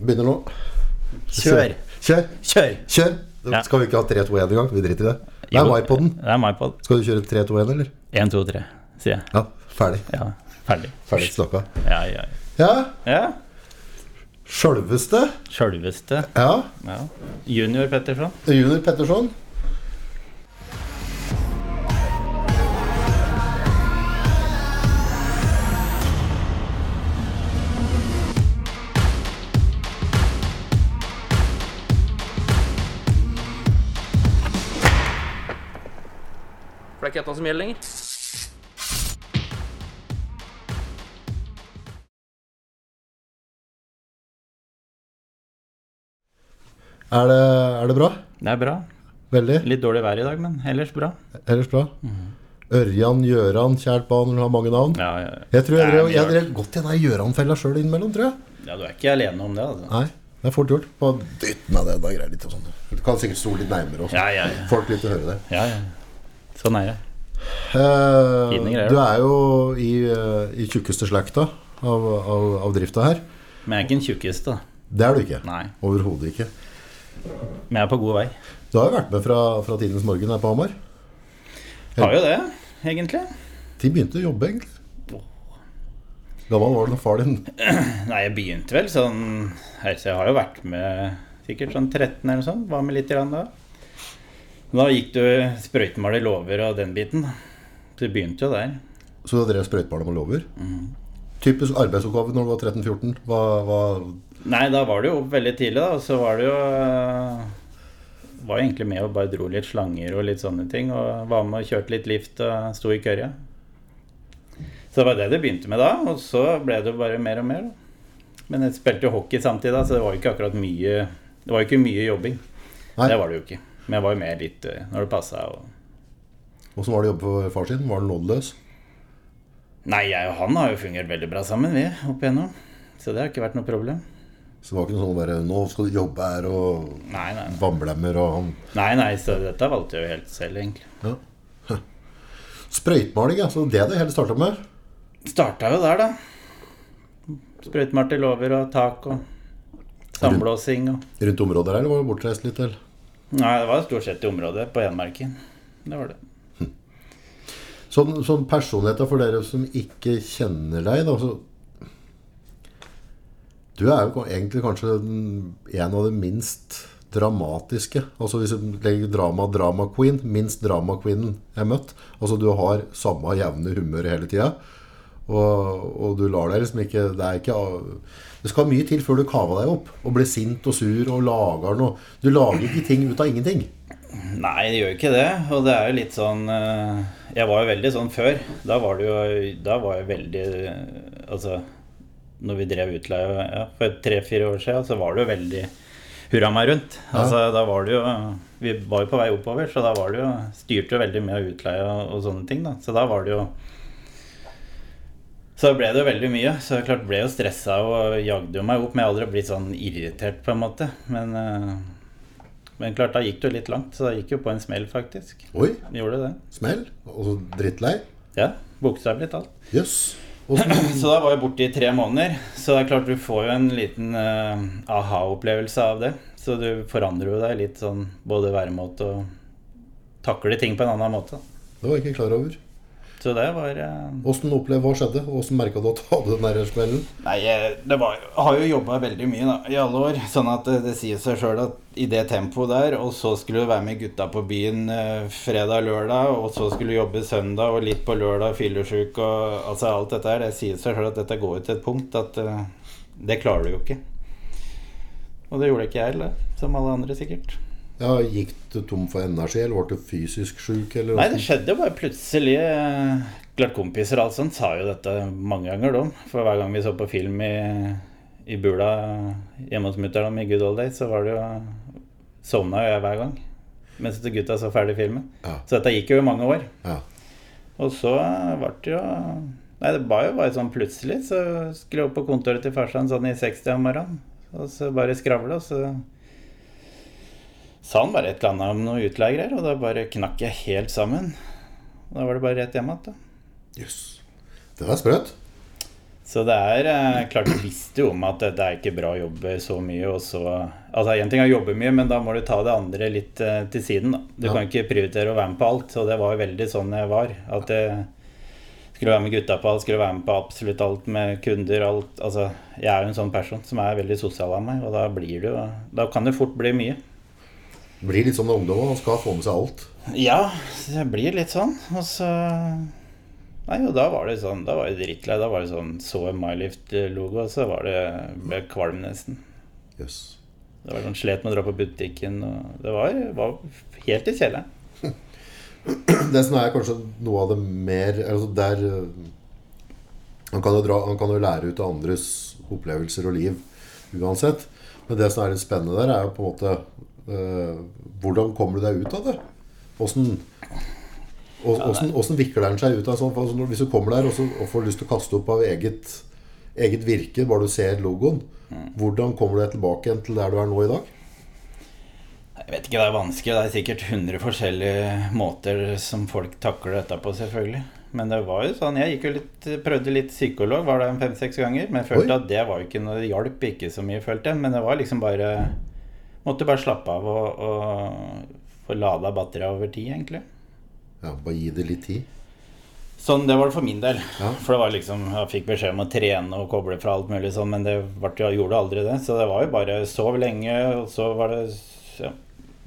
Begynner nå. Kjør. Kjør. Kjør. Kjør. Ja. Skal vi ikke ha 3-2-1 engang? Vi driter i det. Det er MyPoden. Det er MyPod. Skal du kjøre 3-2-1, eller? 1, 2, 3, sier jeg. Ja. Ferdig. Ja, ferdig. Ferdig snakka. Ja, ja, Ja. ja. Sjølveste. Sjølveste. Ja. Ja. Junior Petterson. Junior Petterson. Dette som gjelder lenger. Er det, er det bra? Det er bra. Veldig? Litt dårlig vær i dag, men ellers bra. Ellers bra? Ørjan, Gjøran, kjært barn, har mange navn. Ja, ja, ja. Jeg tror jeg jeg jeg- drev godt i den Gjøran-fella sjøl innimellom, tror jeg. ja, du er ikke alene om det, altså. Nei, det er fort gjort. Bare dytt meg det, da greier litt og sånn. Du kan sikkert stole litt nærmere også. Ja, ja, ja. Folk liker å høre det. ja, ja. Sånn er det. Eh, du er jo i, eh, i tjukkeste slekta av, av, av drifta her. Men jeg er ikke den tjukkeste, da. Det er du ikke. Overhodet ikke. Men jeg er på god vei. Du har jo vært med fra, fra tidens morgen her på Hamar. Har jo det, egentlig. De begynte å jobbe, egentlig. Gammel var du da far din Nei, jeg begynte vel sånn jeg har jo vært med sikkert sånn 13 eller noe sånt. Var med litt grann da. Da gikk du sprøytemaler lover og den biten. da. Så det begynte jo der. Så du drev sprøytebarn med lover. Mm. Typisk arbeidsoppgave når du var 13-14. Hva, hva Nei, da var det jo opp veldig tidlig, da. Og så var det jo øh, Var jo egentlig med og bare dro litt slanger og litt sånne ting. Og var med og kjørte litt lift og sto i kørja. Så det var det det begynte med da. Og så ble det jo bare mer og mer. da. Men jeg spilte jo hockey samtidig, da, så det var jo ikke akkurat mye Det var jo ikke mye jobbing. Nei. Det var det jo ikke. Men jeg var jo med litt øh, når det passa. Åssen var det å jobbe for far sin? Var han nådeløs? Nei, jeg og han har jo fungert veldig bra sammen, vi, opp igjennom. Så det har ikke vært noe problem. Så det var ikke noe sånn bare Nå skal du jobbe her, og Nei, nei. Nei, bamblemmer og han nei, nei så dette valgte jeg jo helt selv, egentlig. ja. Sprøytemaling, altså. Det er det hele starta med. Starta jo der, da. Sprøytemalte i låver og tak og sandblåsing og Rundt området her, eller var det bortreist litt? Eller? Nei, det var stort sett i området på Enmarken. Det var det. Sånn, sånn personligheter for dere som ikke kjenner deg, da. Så du er jo egentlig kanskje en av de minst dramatiske. Altså Hvis du legger drama drama queen, minst drama queenen jeg møtt. Altså Du har samme jevne humør hele tida. Og, og du lar deg liksom ikke Det er ikke Det skal mye til før du kaver deg opp og blir sint og sur og lager noe. Du lager ikke ting ut av ingenting. Nei, det gjør ikke det. Og det er jo litt sånn eh, Jeg var jo veldig sånn før. Da var det jo Da var jeg veldig Altså når vi drev utleie ja, for tre-fire år siden, så var det jo veldig hurra meg rundt. Altså, da var det jo Vi var jo på vei oppover, så da var det jo styrte jo veldig med utleie og, og sånne ting, da. Så da var det jo Så ble det jo veldig mye. Så jeg klart ble jo stressa og jagde jo meg opp. Men jeg har aldri blitt sånn irritert, på en måte. Men, eh, men klart, da gikk det jo litt langt. Så da gikk jo på en smell, faktisk. Oi, Gjorde det. smell. Og drittlei. Ja. Buksa blitt alt. Jøss. Yes. Så da var jeg borte i tre måneder. Så det er klart du får jo en liten uh, aha-opplevelse av det. Så du forandrer jo deg litt sånn både væremåte og takler ting på en annen måte. Det var jeg ikke klar over. Så det var eh, Åssen opplevde hva skjedde? og Åssen merka du at du hadde den der smellen? Nei, det var, jeg har jo jobba veldig mye da, i alle år. Sånn at det, det sier seg sjøl at i det tempoet der, og så skulle du være med gutta på byen eh, fredag-lørdag, og så skulle du jobbe søndag og litt på lørdag, fyllesyk og altså alt dette her, det sier seg sjøl at dette går jo til et punkt at eh, det klarer du jo ikke. Og det gjorde ikke jeg heller, som alle andre sikkert. Ja, Gikk du tom for energi, eller ble du fysisk sjuk? Nei, hvordan? det skjedde bare plutselig. Klart kompiser og alt sånt sa jo dette mange ganger, de. For hver gang vi så på film i, i bula hjemme hos mutter'n i Good Old Days, så var det jo Sovna jo jeg hver gang. Mens gutta så ferdig filmen. Ja. Så dette gikk jo i mange år. Ja. Og så ble det jo Nei, det var jo bare sånn plutselig. Så skulle jeg opp på kontoret til farsan sånn i 60 om morgenen. Og så bare skravle, og så sa han bare et eller annet om noen utleiegreier, og da bare knakk jeg helt sammen. Og da var det bare rett hjem igjen. da. Yes. Det var sprøtt. Så det er eh, klart du visste jo om at det er ikke bra å jobbe så mye, og så Altså én ting er å jobbe mye, men da må du ta det andre litt eh, til siden, da. Du Ja. kan ikke prioritere å være med på alt, og det var jo veldig sånn jeg var. At jeg skulle være med gutta på alt, skulle være med på absolutt alt med kunder, alt Altså, jeg er jo en sånn person som er veldig sosial av meg, og da blir det jo Da kan det fort bli mye. Blir litt sånn med ungdommer, man skal få med seg alt. Ja, det blir litt sånn. Og så Nei, og da var det sånn Da var jeg drittlei. Da var det sånn Så en MyLift-logo, og så var det ble jeg kvalm nesten. Jøss. Det var sånn Slet med å dra på butikken, og det var, var helt i kjelleren. Det som er kanskje noe av det mer altså der Man han kan, jo dra, han kan jo lære ut av andres opplevelser og liv uansett. Men det som er litt spennende der, er jo på en måte Hvordan kommer du deg ut av det? Åssen åssen- vikler den seg ut av sånn? altså, Hvis du kommer der og, så, og får lyst til å kaste opp av eget, eget virke, bare du ser logoen, hvordan kommer du deg tilbake igjen til der du er nå i dag? Jeg vet ikke, det er vanskelig. Det er sikkert 100 forskjellige måter som folk takler dette på, selvfølgelig. Men det var jo sånn, jeg gikk jo litt, prøvde litt psykolog, var det fem-seks ganger. Men jeg følte Oi. at det var jo ikke noe, hjalp ikke så mye, følte jeg. Men det var liksom bare Måtte bare slappe av og, og få lada batteriet over tid, egentlig. Ja, Bare gi det litt tid. Sånn, det var det for min del. Ja. For det var liksom, jeg fikk beskjed om å trene og koble fra alt mulig sånn, men det ble, jeg gjorde aldri det. Så det var jo bare sov lenge, og så var det ja,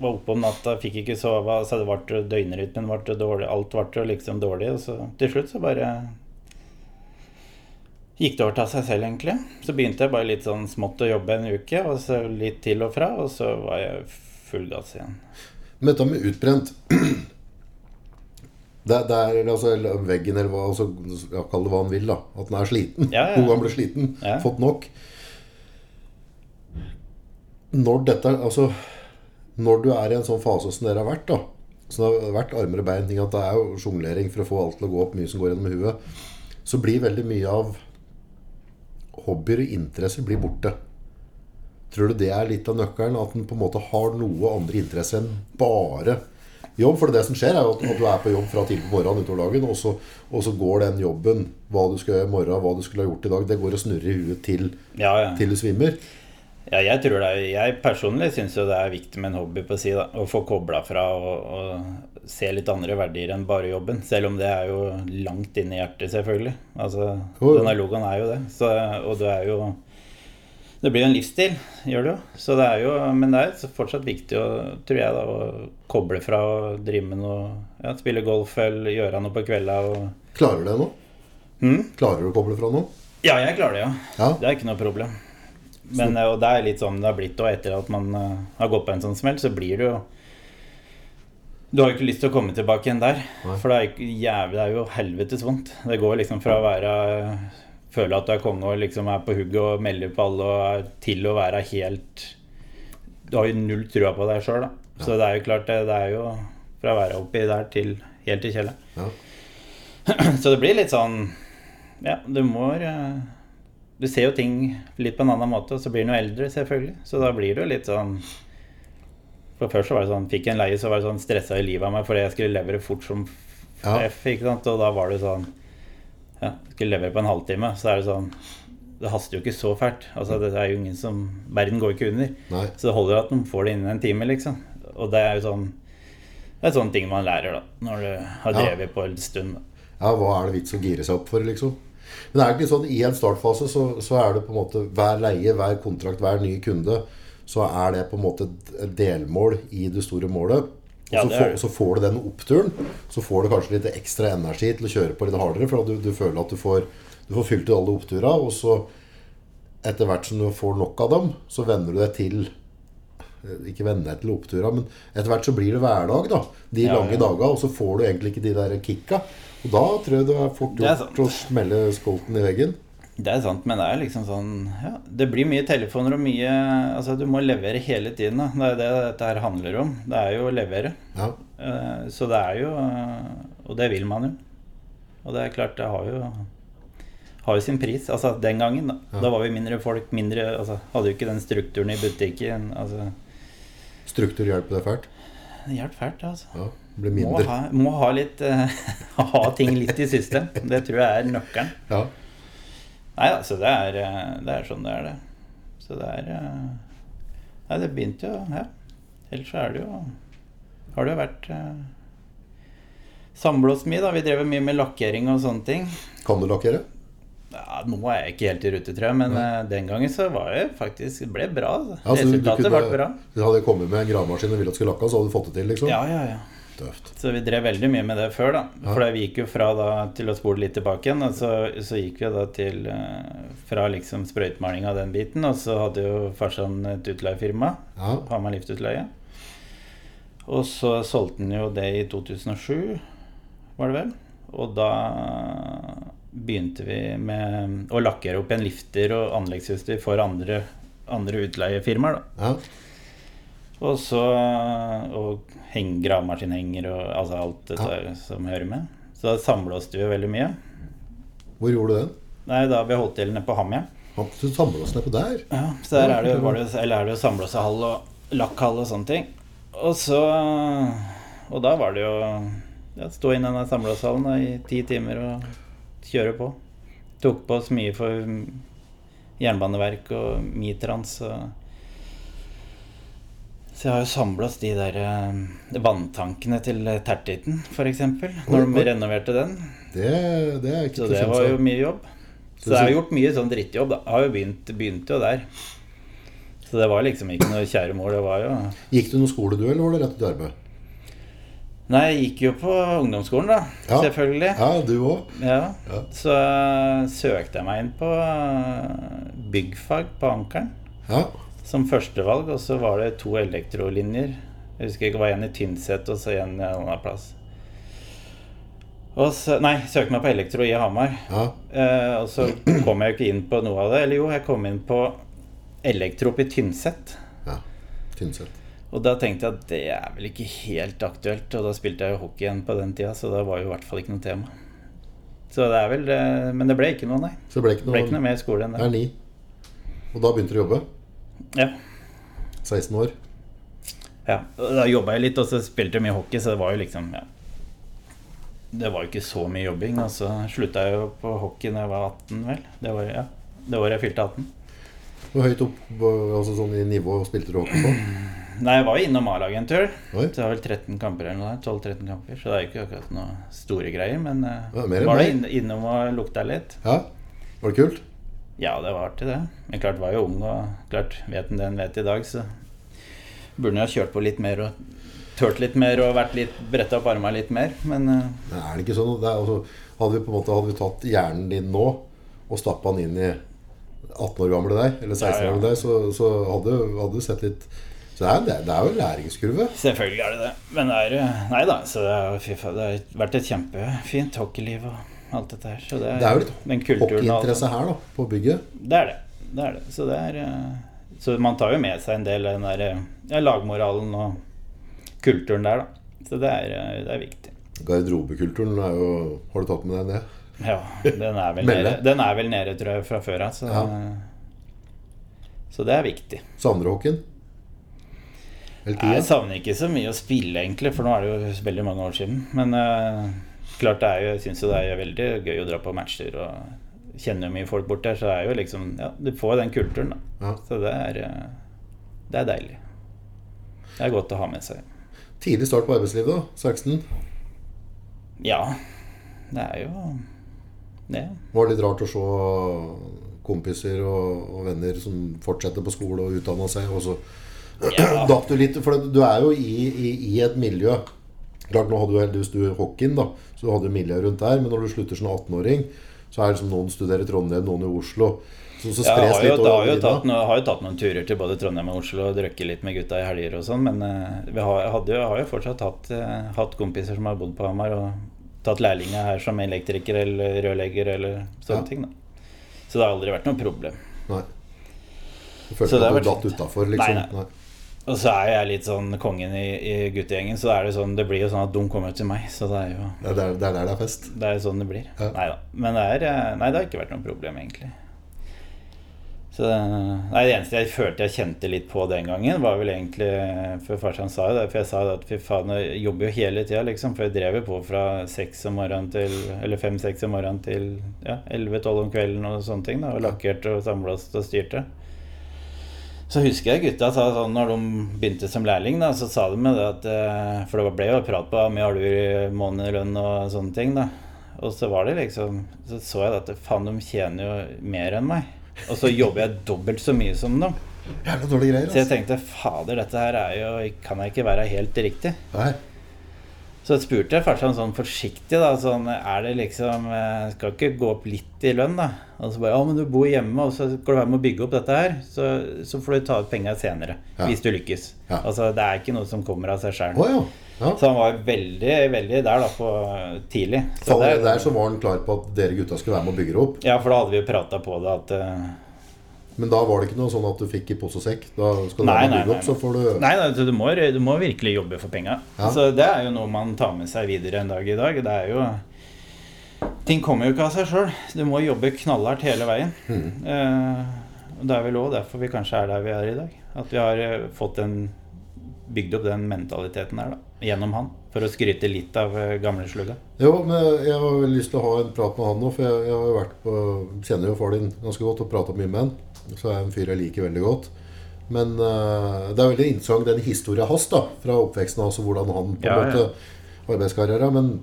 Var oppe om natta, fikk ikke sove, så det ble døgnrytmen ble dårlig, alt ble liksom dårlig. Og så til slutt så bare gikk det over til seg selv, egentlig. Så begynte jeg bare litt sånn smått å jobbe en uke, og så litt til og fra, og så var jeg full gass igjen. Men dette med utbrent Det, det er altså veggen, eller hva altså, Kall det hva han vil, da. At den er sliten. Ja, ja. Noen ble sliten. Ja. Fått nok. Når dette Altså Når du er i en sånn fase som dere har vært, da Så det har vært armer og bein, ting at det er jo sjonglering for å få alt til å gå opp, mye som går gjennom huet, så blir veldig mye av hobbyer og interesser blir borte. Tror du det er litt av nøkkelen? At en på en måte har noe andre interesser enn bare jobb? For det som skjer, er jo at, du er på jobb fra tidlig på morgenen utover dagen, og så, og så går den jobben, hva du skal gjøre i morgen, hva du skulle ha gjort i dag, det går og snurrer i huet til, Ja, ja. til du svimmer. Ja, jeg tror det er, jeg personlig syns jo det er viktig med en hobby på si, da. Å få kobla fra og, og se litt andre verdier enn bare jobben. Selv om det er jo langt inne i hjertet, selvfølgelig. Altså, jo. Denne logoen er jo det. Så, og det er jo Det blir jo en livsstil, gjør det jo. Så det er jo men det er fortsatt viktig å, tror jeg, da, å koble fra og drive med noe ja, Spille golf eller gjøre noe på kvelda og Klarer du det nå? Hm? Klarer du å koble fra nå? Ja, jeg klarer det, ja. Ja. Det er ikke noe problem. Men, eh, og det er litt sånn det har blitt og etter at man eh, har gått på en sånn smell, så blir det jo Du har jo ikke lyst til å komme tilbake igjen der. Nei. For det er, jævlig, det er jo helvetes vondt. Det går liksom fra å være Føle at du er konge og liksom er på hugget og melder på alle, og til å være helt Du har jo null trua på deg sjøl, da. Så det er jo klart, det, det er jo fra å være oppi der til helt i kjelleren. Ja. Så det blir litt sånn Ja, du må eh, Du ser jo ting litt på en annen måte, og så blir du eldre, selvfølgelig. Så da blir du litt sånn For først så var det sånn Fikk jeg en leie, så var det sånn stressa i livet av meg fordi jeg skulle levere fort som Ja. F, ikke sant. Og da var det sånn Ja, skulle levere på en halvtime, så er det sånn Det haster jo ikke så fælt. Altså, det er jo ingen som Verden går ikke under. Nei. Så det holder jo at de får det innen en time, liksom. Og det er jo sånn Det er sånne ting man lærer, da, når du har Ja. drevet på en stund. Ja, hva er det vits å gire seg opp for, liksom? Men det er ikke sånn, i en startfase så, så er det på en måte hver leie, hver kontrakt, hver ny kunde, så er det på en måte et delmål i det store målet. Og Ja, så, får, så får du den oppturen, så får du kanskje litt ekstra energi til å kjøre på litt hardere, for du, du føler at du får, du får fylt ut alle oppturene. og så etter hvert som du får nok av dem, så venner du deg til eh, ikke venne deg til oppturene, men etter hvert så blir det hverdag, da. De Ja, lange ja. dager, og så får du egentlig ikke de der kicka. Og da tror jeg det er fort gjort å smelle skolten i veggen. Det er sant, men det er liksom sånn ja, Det blir mye telefoner og mye Altså, du må levere hele tiden. Da. Det er det dette her handler om. Det er jo å levere. Ja. Eh, Så det er jo eh, Og det vil man jo. Og det er klart, det har jo har jo sin pris. Altså den gangen, da. Ja. Da var vi mindre folk, mindre Altså hadde jo ikke den strukturen i butikken. Altså Struktur hjelper deg fælt. Det hjelper fælt, altså. Ja, det mindre. Må ha, må ha litt eh, Ha ting litt i system. Det tror jeg er nøkkelen. Ja. Nei, altså det er, eh, det er sånn det er, det. Så det er eh, Nei, det begynte jo Ja. Ellers så er det jo Har det jo vært eh, oss mye, da. Vi drev mye med lakkering og sånne ting. Kan du lakkere? Ja, nå er jeg ikke helt i rute, tror jeg, men ja. den gangen så var det faktisk Det ble bra. Ja, Resultatet kunne- ble bra. Du hadde kommet med en gravemaskin og ville at du skulle lakke, så hadde du fått det til, liksom? Ja, ja, ja. Tøft. Så vi drev veldig mye med det før, da. Ja. For vi gikk jo fra da til å spole litt tilbake igjen. Og så, så gikk vi da til eh, Fra liksom sprøytemaling av den biten, og så hadde jo farsan et utleiefirma. Ja. Hamar Liftutleie. Og så solgte han jo det i 2007, var det vel. Og da begynte vi med å lakkere opp en lifter og anleggsutstyr for andre, andre utleiefirmaer, da. ja. Og så Og heng, gravemaskinhenger og altså alt dette Ja. som hører med. Så da samblåste vi veldig mye. Hvor gjorde du den? Nei, da vi holdt til nede på Hamja. Samla oss nedpå der? Ja, så der er det, var det, eller er det jo samblåsehall og lakkhall og sånne ting. Og så Og da var det jo ja, stå inn i denne samblåsehallen i ti timer og kjøre på. Tok på oss mye for Jernbaneverk og Mitrans og Så jeg har jo samblåst de der eh, vanntankene til Tertiten, f.eks. Når de renoverte den. Det, det er ikke Så til det var jo mye jobb. Så jeg har gjort mye sånn drittjobb, da. Jeg har jo begynt, begynt jo der. Så det var liksom ikke noe kjære mål. Det var jo Gikk du noen skole, du, eller var det rett ut i arbeid? Nei, jeg gikk jo på ungdomsskolen, da. Ja. Selvfølgelig. Ja, du òg. Ja. Ja. Så eh, søkte jeg meg inn på eh, byggfag på Ankeren Ja. Som førstevalg, og så var det to elektrolinjer. Jeg husker ikke, det var en i Tynset og så en en annen plass. Så, nei, søkte meg på elektro i Hamar. ja. Eh, og så kom jeg jo ikke inn på noe av det. Eller jo, jeg kom inn på elektro i Tynset. ja. Tynset. Og da tenkte jeg at det er vel ikke helt aktuelt. Og da spilte jeg jo hockey igjen på den tida, så det var jo i hvert fall ikke noe tema. Så det er vel eh, Men det ble ikke noe, nei. Så det ble ikke Det noe, ble ikke noe mer skole enn Det. Og da begynte du å jobbe? Ja. 16 år? ja. Da jobba jeg litt, og så spilte jeg mye hockey, så det var jo liksom ja. Det var jo ikke så mye jobbing. Og så slutta jeg jo på hockey da jeg var 18, vel. Det var, ja, jeg fylte 18. Hvor høyt opp altså sånn i nivå spilte du hockey på? Nei, jeg var jo innom A-laget en tur. Så Det var vel 13 kamper eller noe der. 12-13 kamper. Så det er jo ikke akkurat noe store greier. Men eh, Ja, var det innom og lukta litt? Ja. Var det kult? Ja, det var artig, det. Men klart var jo ung, og klart vet en det en vet i dag, så burde en ha kjørt på litt mer og tørt litt mer og vært litt bretta opp armene litt mer. Men eh, Men er det ikke sånn? Det er, altså, hadde vi på en måte hadde vi tatt hjernen din nå og stappa den inn i 18 år gamle deg, eller 16 år gamle deg, så, så hadde, hadde du sett litt Så det er, det er- det er jo en læringskurve. selvfølgelig er det det. Men det er jo Nei da, så det har vært et kjempefint hockeyliv og alt dette her. Så det er, Det er jo litt hockeyinteresse her, da, på bygget. Det er det. det er det. Så det er eh, Så man tar jo med seg en del den der eh, ja, lagmoralen og kulturen der, da. Så det er, eh, det er viktig. Garderobekulturen er jo Har du tatt med deg ned? Ja, den er vel, nede, den er vel nede, tror jeg, fra før av. Så, Ja. så det er viktig. Savner du hockeyen? Jeg savner ikke så mye å spille, egentlig, for nå er det jo veldig mange år siden. Men eh, klart det er jo, jeg syns jo det er veldig gøy å dra på matcher og kjenne mye folk bort der. Så det er jo liksom Ja, du får den kulturen, da. Ja. Så det er, eh, det er deilig. Det er godt å ha med seg. Tidlig start på arbeidslivet, da. 16. Ja, det er jo det. Var det litt rart å se kompiser og, og venner som fortsetter på skole og utdanna seg, og så Ja. datt du litt For du er jo i, i, i et miljø. Klart, nå hadde du heldigvis du hockeyen, da, så du hadde jo miljø rundt der. Men når du slutter som 18-åring, så er det som noen studerer i Trondheim, noen i Oslo. Så, så Jeg spres har jo, har, jo tatt, noe- har jo tatt noen turer til både Trondheim og Oslo og drukket litt med gutta i helger og sånn, men uh, vi har, hadde har jo fortsatt hatt, uh, hatt kompiser som har bodd på Hamar og tatt lærlinger her som elektriker eller rørlegger eller sånne Ja. ting. da. Så det har aldri vært noe problem. Nei. Du Så følte det at du datt utafor, liksom? Nei, nei. Og så er jeg litt sånn kongen i, i guttegjengen, så er det sånn Det blir jo sånn at de kommer til meg, så det er jo Det er der det er, der det er fest. Det er sånn det blir. Ja. Nei da. Men det er, eh, nei, det har ikke vært noe problem, egentlig. Så det, nei, det eneste jeg følte jeg kjente litt på den gangen, var vel egentlig For farsan sa jo det, for jeg sa det at fy faen, jeg jobber jo hele tida, liksom. For jeg drev jo på fra seks om morgenen til Eller fem-seks om morgenen til ja, elleve-tolv om kvelden og sånne ting. da, Og lakkerte og samblåste og styrte. Så husker jeg gutta sa sånn når de begynte som lærling, da, så sa de med det at eh, For det ble jo prat på om mye har du i månedlønn og sånne ting, da. Og så var det liksom Så så jeg at faen, de tjener jo mer enn meg. Og så jobber jeg dobbelt så mye som dem. Jævla dårlige greier. Altså. Så jeg Altså. tenkte fader, dette her er jo Kan jeg ikke være helt riktig? Nei. Så spurte jeg farsan sånn forsiktig, da. Sånn Er det liksom eh, Skal ikke gå opp litt i lønn, da? Og så bare Ja, men du bor hjemme, og så skal du være med å bygge opp dette her. Så, så får du ta ut penga senere. Ja. Hvis du lykkes. Ja. Altså, det er ikke noe som kommer av seg sjøl. Oh, ja. ja. Så han var veldig, veldig der da på tidlig. Så Faen, det- der så var han klar på at dere gutta skulle være med og bygge det opp. Ja, for da hadde vi jo prata på det at eh, Men da var det ikke noe sånn at du fikk i pose og sekk. Da skal Nei, være nei, opp, så får du Nei, nei, du, må, du må virkelig jobbe for penga. Ja. Så det er jo noe man tar med seg videre en dag i dag. Det er jo Ting kommer jo ikke av seg sjøl. Du må jobbe knallhardt hele veien. Mm. Eh, det er vel òg derfor vi kanskje er der vi er i dag. At vi har eh, fått den bygd opp den mentaliteten der, da. Gjennom han. For å skryte litt av eh, gamle slugga. Jo, men jeg har lyst til å ha en prat med han nå, for jeg, jeg har jo vært på Kjenner jo far din ganske godt og prata mye med han. Så er jeg en fyr jeg liker veldig godt. Men uh, det er veldig interessant den historien hans da, fra oppveksten, altså hvordan han på en Ja, ja. måte arbeidskarriere. Men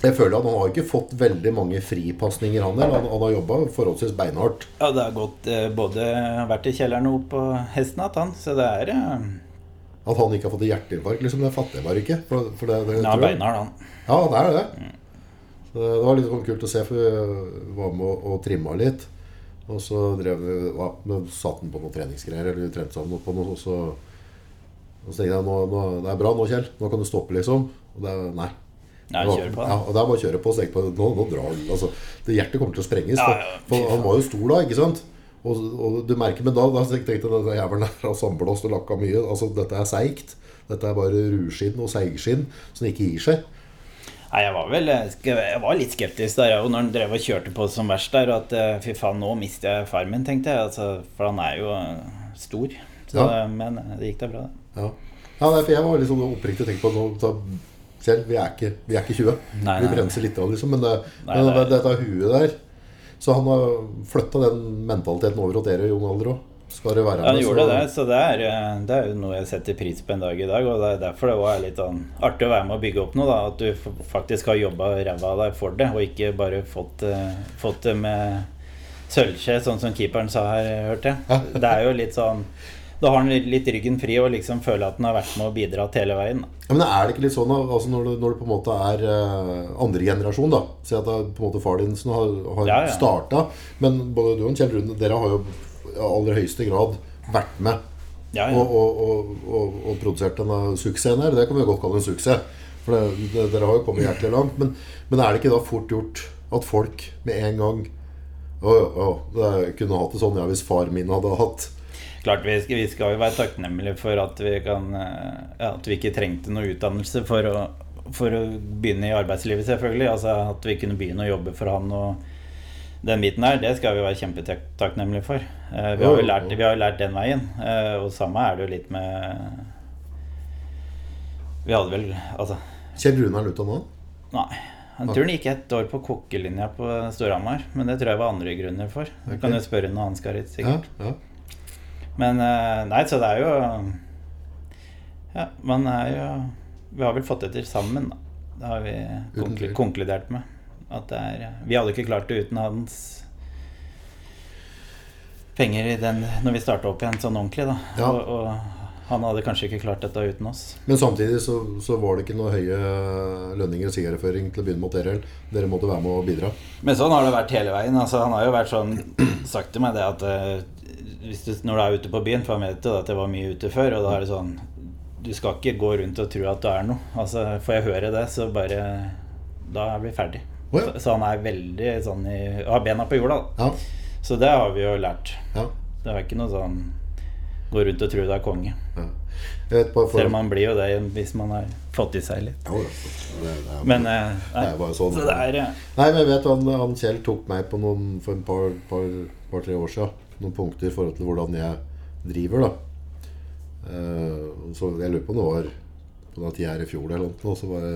jeg føler at han har ikke fått veldig mange fripasninger, han heller. Han, han har jobba forholdsvis beinhardt. Ja, det har gått eh, både vært i kjelleren og opp på hesten igjen, han. Så det er eh, At han ikke har fått hjerteinfarkt, liksom, det fatter jeg bare ikke. For, for det, det, Ja, beinhard, han. Ja, det er det. Så det var litt sånn kult å se, for vi var med og, og trimma litt. Og så drev vi ja, satt han på noen treningsgreier, eller vi trente sammen på noe, og så, og så tenkte jeg nå, nå, det er bra nå, Kjell. Nå kan du stoppe, liksom. Og det Nei. Nei, på. Ja, og det er bare å kjøre på. Så jeg på, nå, nå drar han. Altså, det hjertet kommer til å sprenges. Ja, For, ja, for han var jo stor da, ikke sant? Og, og du merker, men da, da tenkte jeg at jævelen er har og lakka mye. Altså, dette er seigt. Dette er bare ruskinn og seigskinn som ikke gir seg. Nei, jeg var vel jeg var litt skeptisk der jeg, når han drev og kjørte på som verst der. og At eh, fy faen, nå mister jeg far min, tenkte jeg. Altså, for han er jo eh, stor. Så, Ja. Men eh, det gikk da bra, det. Ja, ja nei, for jeg var litt sånn oppriktig tenkt på nå, da, selv, vi er, ikke, vi er ikke 20. Nei, vi bremser litt, liksom, men det, Nei, men det, dette huet der Så han har flytta den mentaliteten over hos dere i ung alder òg. Skal du være Ja, han gjorde det, så det er, eh, det er jo noe jeg setter pris på en dag i dag. Og det er derfor det er litt sånn artig å være med å bygge opp noe. da At du faktisk har jobba ræva av deg for det, og ikke bare fått, eh, fått det med sølvskje, sånn som keeperen sa her, hørte jeg. Det er jo litt sånn Da har han litt, ryggen fri og liksom føler at han har vært med og bidratt hele veien. Ja, men er det ikke litt sånn altså når, du, når du på en måte er uh, andre generasjon, da Si at det er på en måte far din som har, har Ja, ja. starta, men både du og Kjell Rune, dere har jo aller høyeste grad vært med Ja, ja. og, og, og, og produsert denne suksessen her. Det kan vi godt kalle en suksess. For det, det, dere har jo kommet hjertelig langt. Men, men er det ikke da fort gjort at folk med en gang Å, å, det jeg kunne hatt det sånn ja, hvis far min hadde hatt Klart vi skal, vi skal jo være takknemlige for at vi kan eh, ja, At vi ikke trengte noe utdannelse for å, for å begynne i arbeidslivet, selvfølgelig. Altså At vi kunne begynne å jobbe for han og den biten der, det skal vi være kjempetakknemlige for. Eh, Vi har jo lært, vi har lært den veien. eh, Og samme er det jo litt med Vi hadde vel Altså, Kjell Runar er nå? nei. Han tror han gikk et år på kokkelinja på Storhamar, men det tror jeg var andre grunner for. Du kan jo spørre noe han skal sikkert. Ja, ja. Men eh, nei, så det er jo Ja, man er jo Vi har vel fått det til sammen, da. Det har vi konkludert med. At det er Vi hadde ikke klart det uten hans penger i den når vi starta opp igjen sånn ordentlig, da. Ja. Og, og han hadde kanskje ikke klart dette uten oss. Men samtidig så, så var det ikke noe høye lønninger og sigarføring til å begynne med dere. Dere måtte være med og bidra. Men sånn har det vært hele veien. Altså, han har jo vært sånn sagt til meg det at eh, hvis du, når du er ute på byen For han vet jo at jeg var mye ute før, og da er det sånn Du skal ikke gå rundt og tro at du er noe. Altså, får jeg høre det, så bare Da er vi ferdig. Å ja. Så, så han er veldig sånn i Har bena på jorda, da. Ja, Så det har vi jo lært. ja, Det er ikke noe sånn Gå rundt og tro du er konge. vet for, Selv om man blir jo det hvis man har fått i seg litt. Ja, ja. det, det er, Men eh, det er bare sånn. Så det er eh, Nei, men jeg vet han, han Kjell tok meg på noen for en par, par, par tre år siden. noen punkter i forhold til hvordan jeg driver. da. Uh, så jeg lurer på det var på den tida her i fjor eller noe, så bare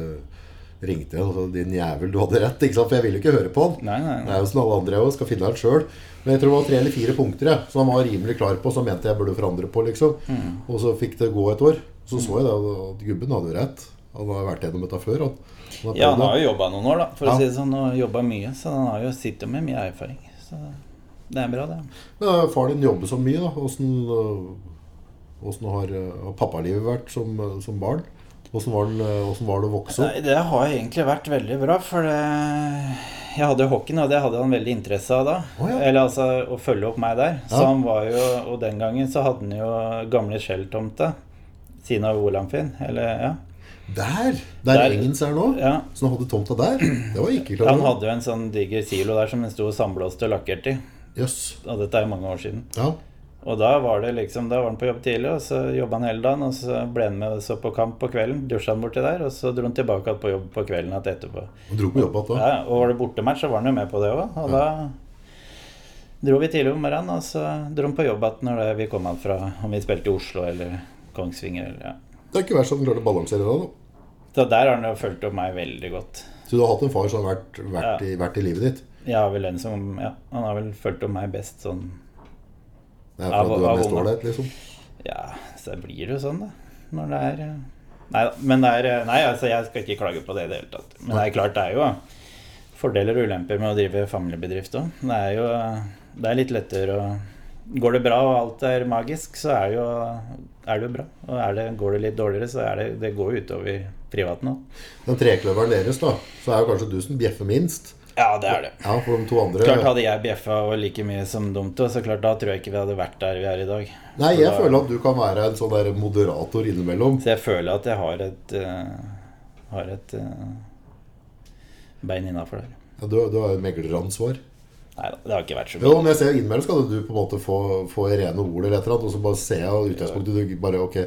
ringte jeg og sa 'din jævel, du hadde rett'. ikke sant? For jeg ville ikke høre på han. Nei, nei, Det er jo som alle andre òg, skal finne ut sjøl. Men jeg tror det var tre eller fire punkter jeg, som han var rimelig klar på, som mente jeg burde forandre på. liksom. Mm. Og så fikk det gå et år. Så så jeg da at gubben hadde jo rett. Han har vært gjennom dette før. Han, han Ja, han har jo jobba noen år, da, for Ja. å si det sånn, og jobba mye. Så han har jo sitter med mye erfaring. Så det er bra, det. Men eh, far din jobber så mye, da. Åssen eh, har, eh, har pappalivet vært som, som barn? Åssen var, eh, var det å vokse opp? Det har egentlig vært veldig bra, for det jeg hadde hockeyen, og det hadde han veldig interesse av da. Oh, ja. Eller altså å følge opp meg der. Så Ja. han var jo Og den gangen så hadde han jo gamle Shell-tomte. Siden av Olamfinn. Eller, ja. Der! Der, Der- Engens er nå. ja. Så han hadde tomta der? Det var ikke klart. Han hadde jo en sånn diger silo der som den sto samblåst og lakkert i. Yes. Og dette er jo mange år siden. Ja. Og da var det liksom, da var han på jobb tidlig, og så jobba han hele dagen. Og så ble han med og så på kamp på kvelden. Dusja han borti der, og så dro han tilbake på jobb på kvelden igjen etterpå. Han dro på jobb da. Ja, og var det bortematch, så var han jo med på det òg. Og da dro vi tidlig om morgenen, og så dro han på jobb igjen når vi kom han fra om vi spilte i Oslo eller Kongsvinger. Eller, ja. Det er ikke verst at han klarte å balansere det. da. Så der har han jo fulgt opp meg veldig godt. Så du har hatt en far som har vært, vært, Ja. i, vært i livet ditt? Ja, vel den som, ja, Han har vel fulgt opp meg best sånn Det er fordi du er mest ålreit, liksom? Ja, så blir det jo sånn, da. Når det er eh, Nei da. Men det er eh, Nei, altså, jeg skal ikke klage på det i det hele tatt. Men det er klart, det er jo fordeler og ulemper med å drive familiebedrift òg. Det er jo Det er litt lettere å Går det bra og alt er magisk, så er, jo, er det jo bra. Og det, går det litt dårligere, så er det Det går det utover privaten òg. Den trekløveren deres, da, så er jo kanskje du som bjeffer minst. Ja, det er det. Ja, for de to andre Klart Hadde jeg bjeffa og like mye som dumt, så klart da tror jeg ikke vi hadde vært der vi er i dag. Nei, jeg da- føler at du kan være en sånn der moderator innimellom. Så jeg føler at jeg har et uh, Har et uh, bein innafor der. Ja, du, du har jo megleransvar. Nei da, det har ikke vært så Jo, mye. men jeg ser innimellom skal du på en måte få, få rene ord eller et eller annet, og så bare ser jeg utgangspunktet du bare ok,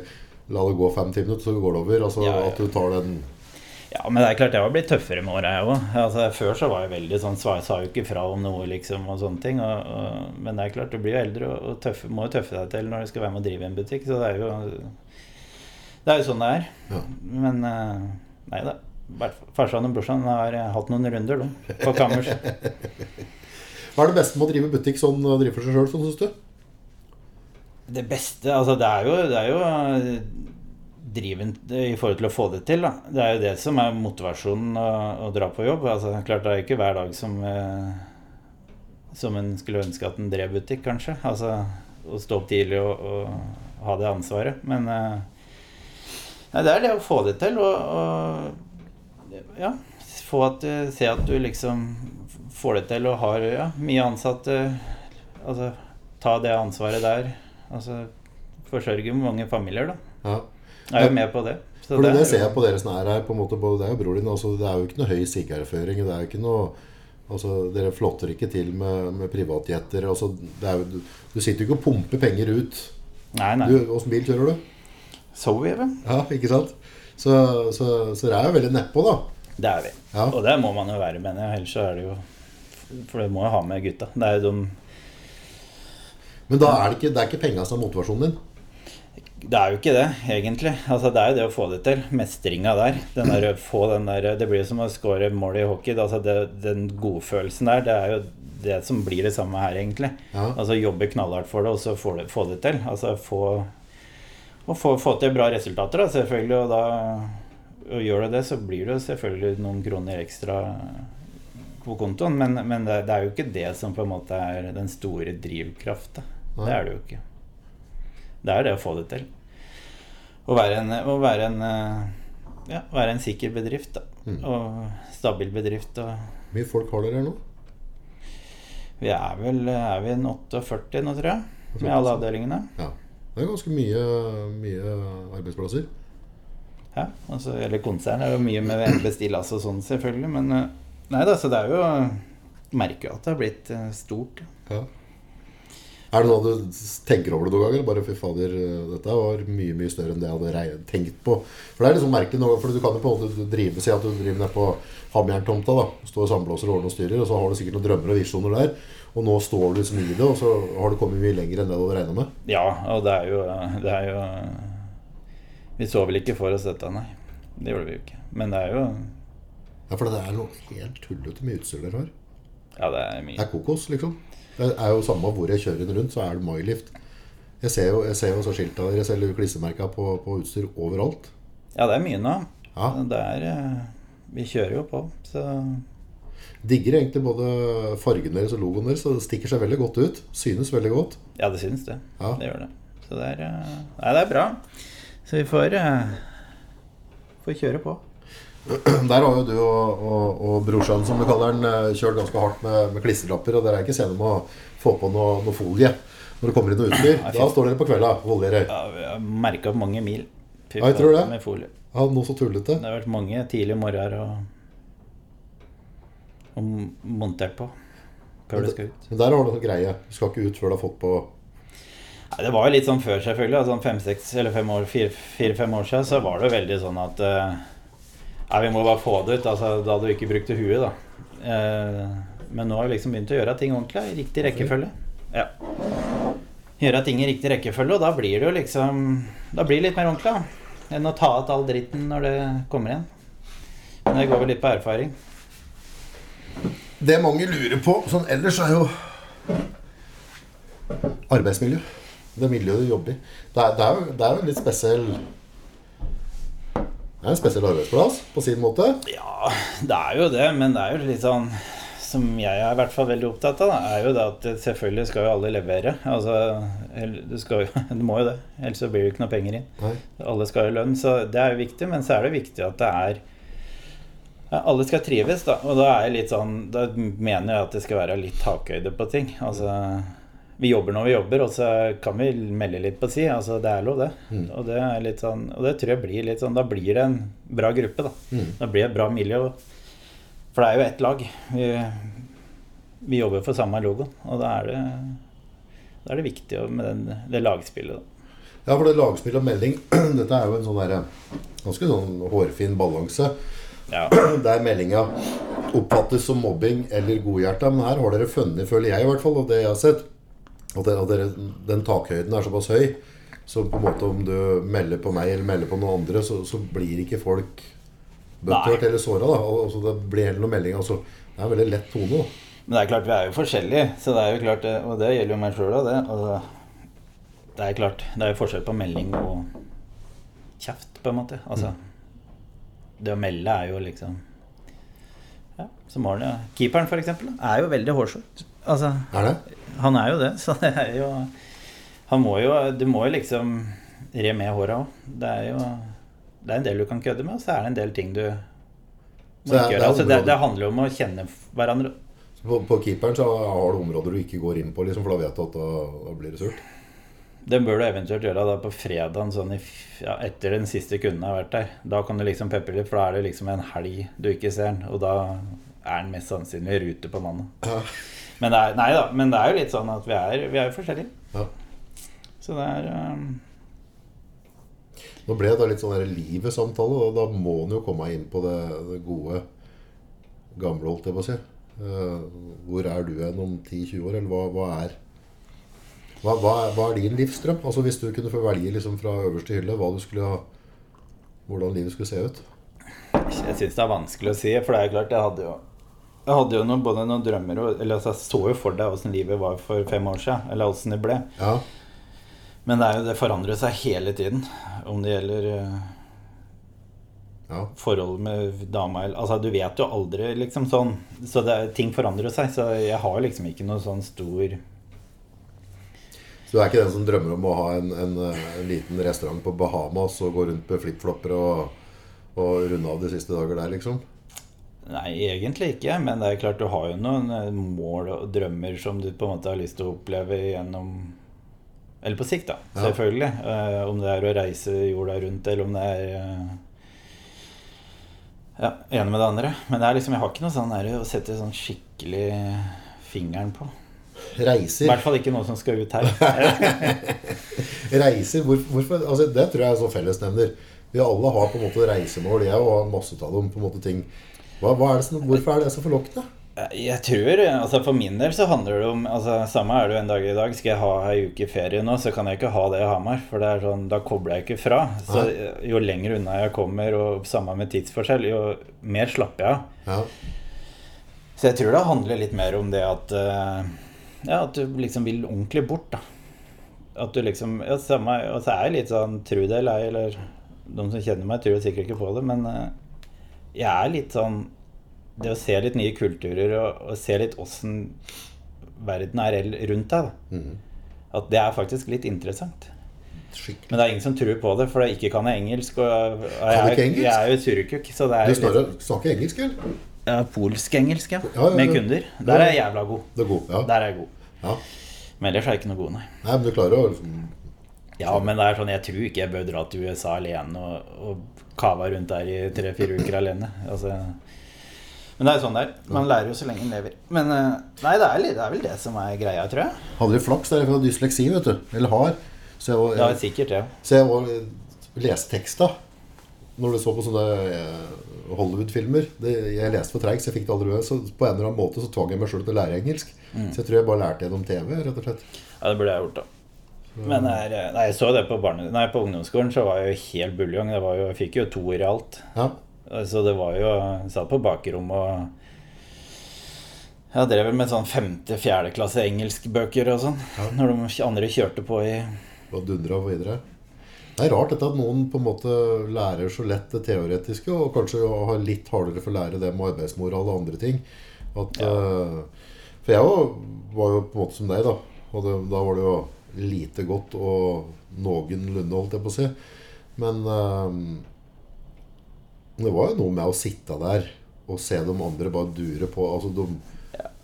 la det gå fem-ti minutter, så går det over. Altså Ja, ja. at du tar den Ja, men det er klart jeg har blitt tøffere med åra, jeg òg. Altså, før så var jeg veldig sånn sa, sa jo ikke fra om noe, liksom, og sånne ting. Og, og, men det er klart, du blir jo eldre og, og tøffe, må jo tøffe deg til når du skal være med å drive en butikk. Så det er jo Det er jo sånn det er. Ja. Men eh, nei da. Farsan og brorsan har eh, hatt noen runder, de, på kammers. Hva er det beste med å drive butikk sånn og drive for seg sjøl, sånn syns du? Det beste Altså, det er jo, det er jo driven i forhold til å få det til, da. Det er jo det som er motivasjonen å, å dra på jobb. Altså, klart det er ikke hver dag som eh, Som en skulle ønske at en drev butikk, kanskje. Altså å stå opp tidlig og, og ha det ansvaret. Men eh, Nei, det er det å få det til og, og Ja. Få at du, se at du liksom får det til og har ja, mye ansatte. Altså ta det ansvaret der. Altså forsørge mange familier, da. Ja. Jeg er jo med på det. Så For det, er det ser jeg på dere som er her. på en måte, både deg og bror din. Altså, det er jo ikke noe høy sigarføring. Det er jo ikke noe altså, Dere flotter ikke til med, med privatjetter. Altså, det er du, du sitter jo ikke og pumper penger ut. Nei, nei. Åssen bil kjører du? Zoe, vel? Ja, ikke sant? Så, så, så det er jo veldig nedpå, da. Det er vi. Ja. Og det må man jo være, mener jeg. Ellers så er det jo For det må jo ha med gutta. Det er jo de Men da er det ikke, det er ikke penga som er motivasjonen din. Det er jo ikke det, egentlig. Altså, det er jo det å få det til. Mestringa der. Den der, få den der, det blir jo som å score mål i hockey. Altså, det, den godfølelsen der, det er jo det som blir det samme her, egentlig. Ja. Altså jobbe knallhardt for det, og så få det, få det til. Altså få Og få, få til bra resultater, da, selvfølgelig. Og da og gjør du det, så blir det jo selvfølgelig noen kroner ekstra på kontoen. Men, men det, det er jo ikke det som på en måte er den store drivkrafta. Det er det jo ikke. Det er det å få det til. Å være en, å være en, eh, ja, være en sikker bedrift, da. Mm. Og stabil bedrift. Og Hvor mye folk har dere her nå? vi er vel er vi en 48 nå, tror jeg. Med alle avdelingene. Ja. Det er ganske mye, mye arbeidsplasser. Ja, altså, eller konsern er jo mye med bestillas og sånn, selvfølgelig. Men eh, nei da, så det er jo Merker jo at det har blitt eh, stort. Ja. Er det noe du tenker over det noen ganger? Bare fy fader, dette var mye mye større enn det jeg hadde tenkt på. For det er liksom merkelig noe, for du kan jo på en måte drive Si at du driver nede på Hamjerntomta. da Står og samblåser og ordner og styrer, og så har du sikkert noen drømmer og visjoner der. Og nå står du liksom i det, og så har du kommet mye lenger enn det du hadde regna med. Ja, og det er jo, det er jo Vi så vel ikke for oss dette, nei. Det gjorde vi jo ikke. Men det er jo Ja, For det er noe helt tullete med utstyr dere har. Ja, det er mye. Det er kokos, liksom. Det er jo samme hvor jeg kjører den rundt, så er det MyLift. Jeg ser jo, jeg ser jo så skilta deres eller klissemerka på, på utstyr overalt. Ja, det er mye nå. Ja. Det er eh, Vi kjører jo på, så Digger egentlig både fargen deres og logoen deres. Så det stikker seg veldig godt ut. Synes veldig godt. Ja, det synes det. Ja. Det gjør det. Så det er eh, Nei, det er bra. Så vi får eh, Får kjøre på. Der har jo du og, og, og brorsan, som du kaller den, eh, kjørt ganske hardt med, med klistrelapper. Og dere er ikke sene med å få på noe, noe folie når det kommer inn noe utstyr. Da står dere på kvelda og oljerer. Ja, vi har merka mange mil. Fy Ja, jeg tror det. Med folie. Ja, noe så tullete. Det har vært mange tidlige morgener og, og montert på før det skal ut. Men der har du noen greie. Du skal ikke ut før du har fått på Nei, det var jo litt sånn før, selvfølgelig. Sånn fem-seks eller fem år, fire-fem år siden så var det jo veldig sånn at eh, Nei, vi må bare få det ut. Altså, da du ikke brukt huet, da. Eh, men nå har vi liksom begynt å gjøre ting ordentlig, i riktig rekkefølge. Ja. Gjøre ting i riktig rekkefølge, og da blir det jo liksom Da blir det litt mer ordentlig, da. Enn å ta ut all dritten når det kommer igjen. Men det går vel litt på erfaring. Det mange lurer på sånn ellers, er jo arbeidsmiljø. Det miljøet du jobber i. Det er, det er, jo, det er jo en litt spesiell Det er en spesiell arbeidsplass på sin måte. Ja, det er jo det, men det er jo litt sånn som jeg er i hvert fall veldig opptatt av, da, er jo det at selvfølgelig skal jo alle levere. Altså, du, skal du må jo det, ellers så blir det ikke noe penger inn. Nei. Alle skal jo lønn, så det er jo viktig, men så er det viktig at det er Alle skal trives, da. Og da er jeg litt sånn Da mener jeg at det skal være litt takhøyde på ting. Altså Vi jobber når vi jobber, og så kan vi melde litt på si. Altså, det er lov, det. Og det er sånn Og det tror jeg blir litt sånn Da blir det en bra gruppe, da. Da blir det et bra miljø. For det er jo ett lag. Vi, vi jobber for samme logoen, og da er det da er det viktig med den, det lagspillet. Da. Ja, for det lagspill og melding Dette er jo en sånn der, ganske sånn hårfin balanse. Ja. Der meldinga oppfattes som mobbing eller godhjerta. Men her har dere funnet, føler jeg i hvert fall, og det jeg har sett, at, at den takhøyden er såpass høy. Så på en måte om du melder på meg eller melder på noen andre, så, så blir ikke folk bøttert eller såra. Altså, det blir heller noen melding. Altså, det er en veldig lett tone. da. Men det er klart, vi er jo forskjellige, så det er jo klart, og det gjelder jo meg sjøl òg, det. Altså, det er klart, det er jo forskjell på melding og kjeft, på en måte. Altså, det å melde er jo liksom Ja, som har det. Keeperen, for eksempel, er jo veldig hårsår. Altså, Er det? Han er jo det, så det er jo Han må jo Du må jo liksom re med håra òg. Det er jo Det er en del du kan kødde med, og så er det en del ting du må det er- gjøre. Altså, det, det handler jo om å kjenne hverandre. På, på keeperen så har du områder du ikke går inn på, liksom, for da vet du at da, da blir det surt. Det bør du eventuelt gjøre da på fredagen sånn i, ja, etter den siste kunden har vært der. Da kan du liksom pepre litt, for da er det liksom en helg du ikke ser den. Og da er den mest sannsynlig i rute på mandag. Ja. Men det er, nei da, men det er jo litt sånn at vi er, vi er jo forskjellige. Ja. Så det er um, Nå ble det da litt sånn der livet-samtale, og da må en jo komme inn på det, det gode, gamle, holdt jeg på å si. Uh, hvor er du hen om 10-20 år, eller hva, hva er hva, hva, hva er din livsdrøm? Altså Hvis du kunne få velge liksom fra øverste hylle hva du skulle ha hvordan livet skulle se ut? Jeg syns det er vanskelig å si, for det er klart jeg hadde jo jeg hadde jo noen, både noen drømmer og Eller altså, jeg så jo for deg åssen livet var for fem år siden. Eller åssen det ble. Ja, Men det, er jo, det forandrer seg hele tiden. Om det gjelder eh, ja. forhold med dama eller Altså, du vet jo aldri, liksom sånn. Så det, ting forandrer seg. Så jeg har liksom ikke noe sånn stor Så du er ikke den som drømmer om å ha en, en, eh, en liten restaurant på Bahamas og gå rundt med flipflopper og, og runde av de siste dager der, liksom? Nei, egentlig ikke. Men det er klart du har jo noen eh, mål og drømmer som du på en måte har lyst til å oppleve gjennom Eller på sikt, da. Ja. Selvfølgelig. Uh, om det er å reise jorda rundt, eller om det er uh, Ja, ene med det andre. Men det er liksom, jeg har ikke noe sånn der å sette sånn skikkelig fingeren på. Reiser. I hvert fall ikke noe som skal ut her. Reiser, hvor, hvorfor, altså Det tror jeg er sånn fellesnevner. Vi alle har på en måte reisemål. Jeg har masse av dem. på en måte ting hva, hva er det som, Hvorfor er det så forlokkende? Jeg tror, altså For min del så handler det om altså Samme er det jo en dag i dag. Skal jeg ha ei uke ferie nå, så kan jeg ikke ha det i Hamar. For det er sånn, da kobler jeg ikke fra. Så Jo lenger unna jeg kommer, og samme med tidsforskjell, jo mer slapper jeg av. Ja. Så jeg tror det handler litt mer om det at eh, Ja, at du liksom vil ordentlig bort, da. At du liksom ja, samme, Og så er jeg litt sånn tro det eller ei, eller de som kjenner meg, tror sikkert ikke på det, men eh, jeg er litt sånn Det å se litt nye kulturer og, og se litt åssen verden er rundt deg, da. At det er faktisk litt interessant. Skikkelig. Men det er ingen som tror på det, for jeg ikke kan jeg engelsk. Og jeg, du ikke engelsk? jeg er jo surrekukk, så det er Du snakker, snakker engelsk, eller? ja, Polsk-engelsk, ja. Ja, ja, Med kunder. Der er jeg jævla god. Er god. Ja. Der er jeg god. ja. Men ellers er jeg ikke noe god, nei. Nei, men du klarer å liksom, Ja, men det er sånn, jeg tror ikke jeg bør dra til USA alene og, og kava rundt der i tre-fire uker alene. Altså, men det er jo sånn det er. Man lærer jo så lenge en lever. Men eh, nei, det er, det er vel det som er greia, tror jeg. Hadde litt flaks der fra dysleksi, vet du. Eller har. Så jeg, jeg, er sikkert ja. så jeg var, leste teksta når du så på sånne eh, Hollywood-filmer. Jeg leste for treigt, så jeg fikk det aldri med. Så på en eller annen måte så tvang jeg meg sjøl til å lære engelsk. Mm. Så jeg tror jeg bare lærte gjennom TV, rett og slett. Ja, det burde jeg gjort, da. Men er, eh, nei, jeg så det på, barne, nei, på ungdomsskolen, så var jeg jo helt buljong. Det var jo, jeg fikk jo toer i alt. Ja. Så det var jo Jeg satt på bakrommet og Jeg drev med sånn femte-fjerde klasse engelskbøker og sånn. Når de andre kjørte på i Og dundra videre. Det er rart dette at noen på en måte lærer så lett det teoretiske, og kanskje har litt hardere for å lære det med arbeidsmoral og andre ting. At, eh, for jeg var, var jo på en måte som deg, da. Og det, da var det jo lite godt og noenlunde, holdt jeg på å si. Men um, det var jo noe med å sitte der og se de andre bare dure på. Altså, de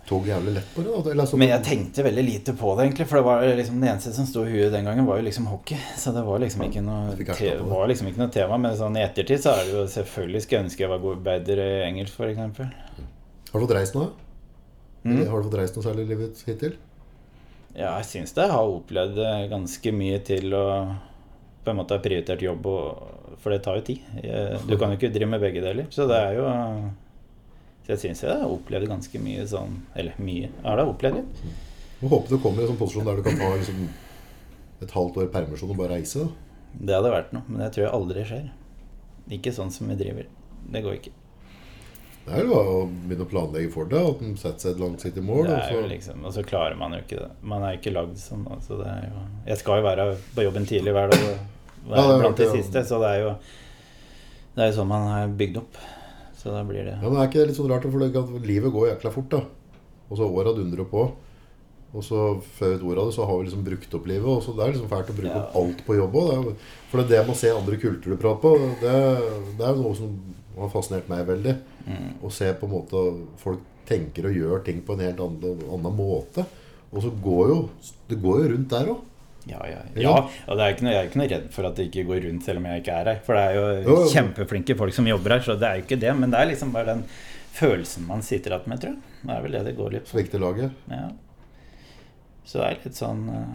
tok jævlig lett på det. Da. Eller, Men jeg tenkte veldig lite på det, egentlig. For det var liksom det eneste som sto i huet den gangen, var jo liksom hockey. Så det var liksom ikke noe, var liksom ikke noe tema. Men sånn i ettertid så er det jo selvfølgelig skulle jeg ønske jeg var god bedre i engelsk, f.eks. Har du fått reist noe? Mm. Har du fått reist noe særlig i livet hittil? Ja, jeg syns det. Jeg har opplevd eh, ganske mye til å på en måte ha prioritert jobb, og, for det tar jo tid. Du kan jo ikke drive med begge deler. Så det er jo Så jeg syns jeg har opplevd ganske mye sånn Eller mye. Jeg har da opplevd litt. Må håper du kommer i en sånn posisjon der du kan ta liksom, et halvt år permisjon og bare reise. Da. Det hadde vært noe, men det tror jeg aldri skjer. Ikke sånn som vi driver. Det går ikke. Det er jo bare å begynne å planlegge for det, at en setter seg et langsiktig mål. Det er jo liksom, og så klarer man jo ikke det. Man er ikke lagd sånn. Altså det er jo, jeg skal jo være på jobben tidlig hver dag være blant de siste, så det er jo Det er jo sånn man er bygd opp. Så da blir det ja, men er ikke det litt sånn rart, for livet går jækla fort, da. Og så åra dundrer på. Og så før vi vet ordet av det, så har vi liksom brukt opp livet. Og så det er liksom fælt å bruke Ja. opp alt på jobb òg. For det er det med å se andre kulturer prate på, det, det er jo noe som har fascinert meg veldig. Mm. Å se på en måte folk tenker og gjør ting på en helt annen, annen måte. Og så går jo Det går jo rundt der òg. Ja, ja. Ja. og det er ikke noe, jeg er ikke noe redd for at det ikke går rundt selv om jeg ikke er her. For det er jo kjempeflinke folk som jobber her, så det er jo ikke det. Men det er liksom bare den følelsen man sitter igjen med, tror jeg. Det er vel det det går litt på. Svikter laget. Ja. Så det er litt sånn uh...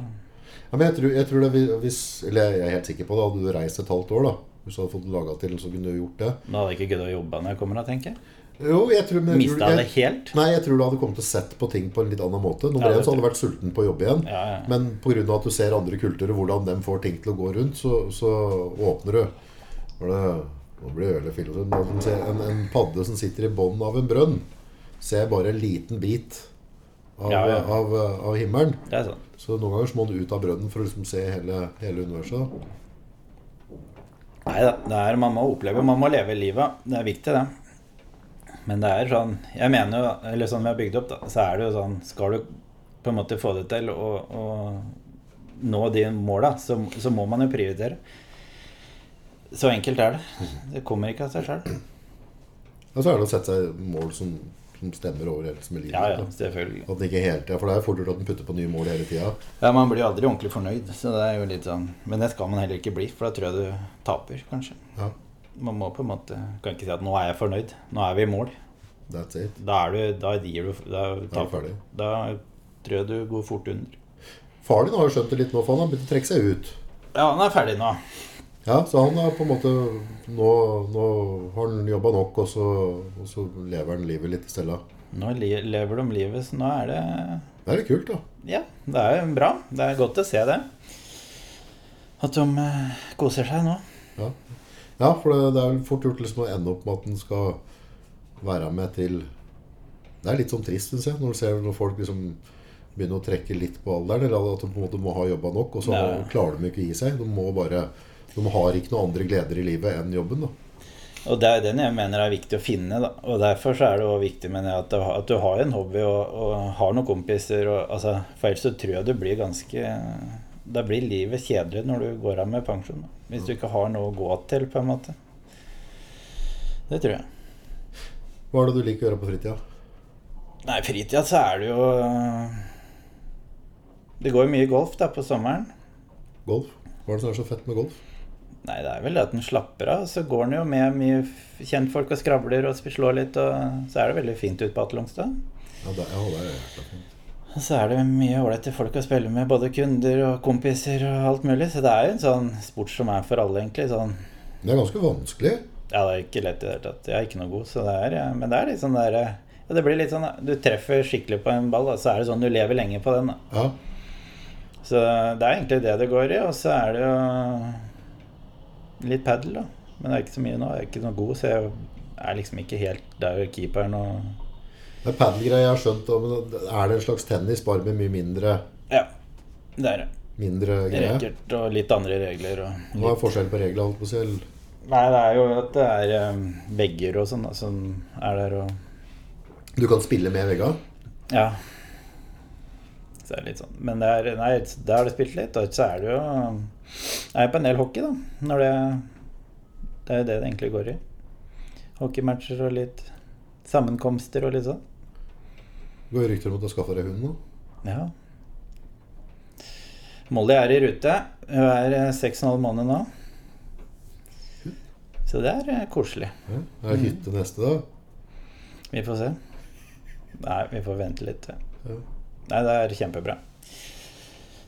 Ja, men jeg tror, jeg tror det hvis Eller jeg er helt sikker på det. Hadde du reist et halvt år, da Hvis du hadde fått laga til, så kunne du gjort det. Da hadde jeg ikke giddet å jobbe når jeg kommer, da, tenker jeg. Jo, jeg tror, men jeg tror, Mista det helt. Nei, jeg tror du hadde kommet til å sett på ting på en litt annen måte. Nummer Ja, én så hadde du vært sulten på å jobbe igjen. Ja, ja. Men pga. at du ser andre kulturer, hvordan de får ting til å gå rundt, så, så åpner du. Var det, nå blir det ser En, en padde som sitter i bånn av en brønn, ser bare en liten bit av, Ja, ja. av, av himmelen. Det. Så noen ganger må du ut av brønnen for å liksom se hele, hele universet. Nei da, det er, man må oppleve, man må leve livet. Det er viktig, det. Men det er sånn Jeg mener jo, eller sånn vi har bygd opp, da, så er det jo sånn Skal du på en måte få det til å, å nå de måla, så, så må man jo prioritere. Så enkelt er det. Det kommer ikke av seg sjøl. Og så er det å sette seg mål som, som stemmer overens med livet. Ja, ja, selvfølgelig. At det ikke hele Ja, For det er fort gjort at en putter på nye mål hele tida. Ja, Man blir aldri ordentlig fornøyd, så det er jo litt sånn Men det skal man heller ikke bli, for da tror jeg du taper, kanskje. Ja, Man må på en måte Kan ikke si at 'nå er jeg fornøyd'. Nå er vi i mål. that's it. Da er du Da gir du Da, Da er du ferdig. da tror jeg du går fort under. Far din har jo skjønt det litt nå, for han har begynt å trekke seg ut. Ja, han er ferdig nå. Ja, Så han har på en måte Nå, nå har han jobba nok, og så, og så lever han livet litt i stella. Nå lever de livet, så nå er det Det er litt kult, da. Ja, det er jo bra. Det er godt å se det. At de eh, koser seg nå. Ja, ja for det, det er vel fort gjort liksom å ende opp med at en skal være med til Det er litt sånn trist, syns jeg, når du ser når folk liksom begynner å trekke litt på alderen. Eller at de på en måte må ha jobba nok, og så Ja. klarer de ikke å gi seg. De må bare De har ikke noen andre gleder i livet enn jobben. da Og det er den jeg mener er viktig å finne. Da. Og derfor så er det også viktig jeg, at, du, at du har en hobby og, og har noen kompiser. Og, altså, for ellers så tror jeg du blir ganske Da blir livet kjedelig når du går av med pensjon. Da. Hvis du ikke har noe å gå til, på en måte. Det tror jeg. Hva er det du liker å gjøre på fritida? Nei, fritida så er det jo Det går jo mye golf da på sommeren. Golf? Hva er det som er så fett med golf? Nei, det er vel det at den slapper av. Så går den jo med mye kjentfolk og skravler og slår litt, og så er det veldig fint ute på Atlongstad. Ja, det, ja, det er jækla fint. Og så er det mye ålreite folk å spille med, både kunder og kompiser og alt mulig. Så det er jo en sånn sport som er for alle, egentlig. Sånn Det er ganske vanskelig. Ja, det er ikke lett i det hele tatt. Jeg er ikke noe god, så det er ja, Men det er litt sånn der ja, Det blir litt sånn Du treffer skikkelig på en ball, da, så er det sånn du lever lenge på den. da. Ja. Så det er egentlig det det går i. Og så er det jo litt padel, da. Men det er ikke så mye nå. Jeg er ikke noe god, så jeg er liksom ikke helt der keeperen og Det er padelgreier jeg har skjønt, men er det en slags tennis bare med mye mindre, Ja, det er det. mindre greie? Racket og litt andre regler og Hva er litt forskjellen på reglene? holdt på å si? Nei, det er jo at det er um, vegger og sånn som er der og Du kan spille med veggene? Ja. Så er litt sånn. Men det er, nei, da har det spilt litt, og så er det jo Jeg er på en del hockey, da. Når det Det er jo det det egentlig går i. Hockeymatcher og litt sammenkomster og litt sånn. Det går rykter om at du har skaffa deg hund nå? Ja. Molly er i rute. Hun er eh, seks og en halv måned nå. Så det er eh, koselig. Ja. Er det hytte neste, da? Vi får se. Nei, vi får vente litt. Ja. Nei, det er kjempebra.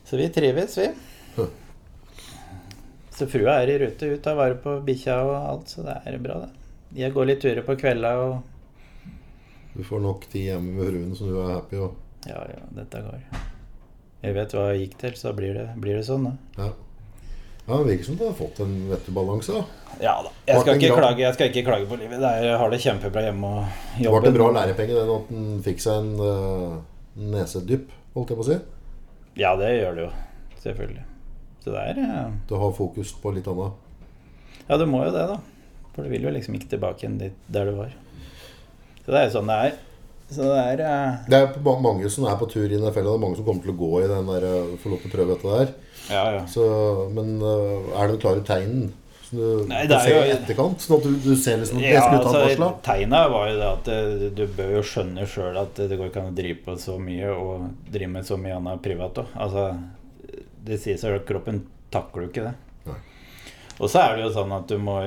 Så vi trives, vi. Hm. Så frua er i rute, ut tar vare på bikkja og alt, så det er bra, det. Jeg går litt turer på kvelda og Du får nok tid hjemme med fruen så du er happy òg? Ja, ja, dette går. Jeg vet hva jeg gikk til, så blir det, blir det sånn, da. Ja. ja det virker som du har fått en vettig balanse. da. Ja da. Jeg skal, ikke klage, jeg skal ikke klage på livet. Det er, jeg har det kjempebra hjemme og Det jobber. ble en bra lærepenge den at den fikk seg en uh, nesedypp, holdt jeg på å si. Ja, det gjør det jo. Selvfølgelig. Så det er ja. Du har fokus på litt annet. ja, du må jo det, da. For du vil jo liksom ikke tilbake igjen dit der du var. Så det er jo sånn det er. Så det er uh... Det er mange som er på tur i den fella. Det er mange som kommer til å gå i den der uh, få lov til å prøve dette der. Ja, ja. Så, men uh, er det klare tegn som du Nei, det er jo- i etterkant? Sånn at du, du ser liksom at Ja, det skulle altså? Tegna var jo det at eh, du bør jo skjønne sjøl at det går ikke an å drive på så mye og drive med så mye annet privat òg. Altså, det sier seg at kroppen takler jo ikke det. Nei. Og så er det jo sånn at du må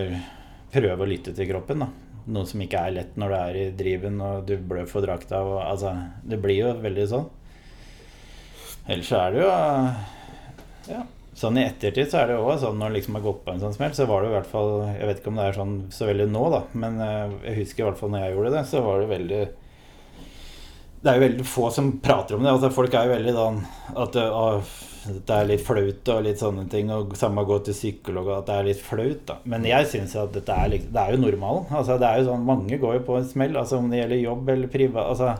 prøve å lytte til kroppen, da. Noe som ikke er lett når du er i driven og du blør for drakta. Og, altså, det blir jo veldig sånn. Ellers så er det jo Ja. Sånn i ettertid så er det òg sånn når man liksom har gått på en sånn smell, så var det i hvert fall Jeg vet ikke om det er sånn så veldig nå, da, men eh, jeg husker i hvert fall når jeg gjorde det, så var det veldig Det er jo veldig få som prater om det. Altså Folk er jo veldig sånn at det, å, det er litt flaut og litt sånne ting. Og samme gå til psykolog og at det er litt flaut, da. Men jeg syns at dette er, liksom- det er jo normalen. Altså det er jo sånn Mange går jo på en smell, altså om det gjelder jobb eller privat Altså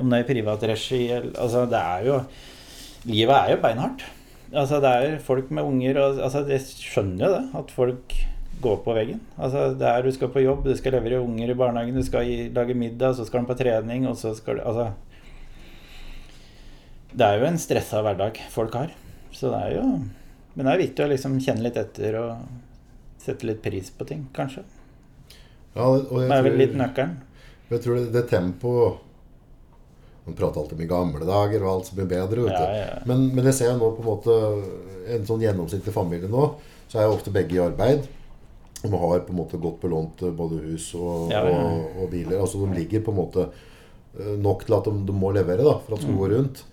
om det er privat regi eller Altså det er jo Livet er jo beinhardt. Altså Det er folk med unger og altså Jeg skjønner jo det, at folk går på veggen. Altså Det er du skal på jobb, du skal levere unger i barnehagen, du skal gi, lage middag, så skal de på trening, og så skal du Altså Det er jo en stressa hverdag folk har. Så det er jo Men det er viktig å liksom kjenne litt etter og sette litt pris på ting, kanskje. Ja, og jeg Det er vel litt nøkkelen. Jeg tror det, det tempoet Man prater alltid om i gamle dager og alt som blir bedre. Ja, ja. Men, men jeg ser nå på en måte en sånn gjennomsnittlig familie nå, så er jo ofte begge i arbeid. De har på en måte godt belånt både hus og, Ja, og, og biler. Altså De ligger på en måte eh, nok til at de, de må levere da, for at det skal Mm. gå rundt.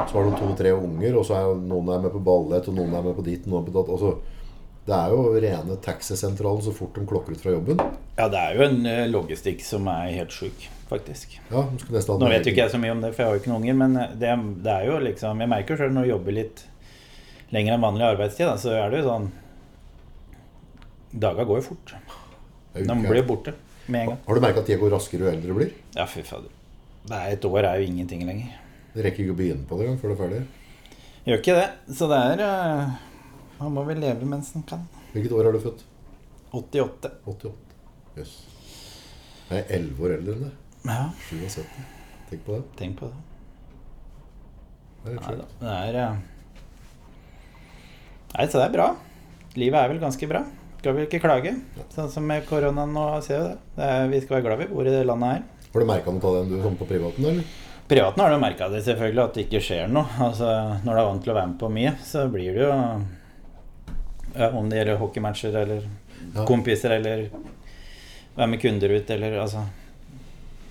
Så har de to-tre unger, og så er noen er med på ballett, og noen er med på ditt, noen på datt. Altså, det er jo rene taxisentralen så fort de klokker ut fra jobben. Ja, det er jo en eh, logistikk som er helt sjuk, faktisk. Ja, Nå vet jo ikke jeg så mye om det, for jeg har jo ikke noen unger, men eh, det, det er jo liksom Jeg merker sjøl når jeg jobber litt lenger enn vanlig arbeidstid, da, så er det jo sånn Daga går jo fort. De blir jo borte med en gang. Har du merka at tida går raskere jo eldre du blir? Ja, fy fader. Er Et år er jo ingenting lenger. Det rekker ikke å begynne på det engang før du er ferdig. Gjør ikke det. Så det er eh, Man må vel leve mens man kan. Hvilket år er du født? 88. 88. Jøss. Jeg er 11 år eldre enn det. Ja, 77. Tenk på det. tenk på det. Det er helt Nei Det er eh, Nei, så det er bra. Livet er vel ganske bra. Skal vel ikke klage. Sånn som med koronaen nå, ser vi det. det er, vi skal være glad vi bor i det landet her. Har du merka noe av den du kom på privaten, eller? Privaten har du merka det selvfølgelig, at det ikke skjer noe. Altså, når du er vant til å være med på mye, så blir det jo ja, Om det gjelder hockeymatcher eller Ja. kompiser eller være med kunder ut eller altså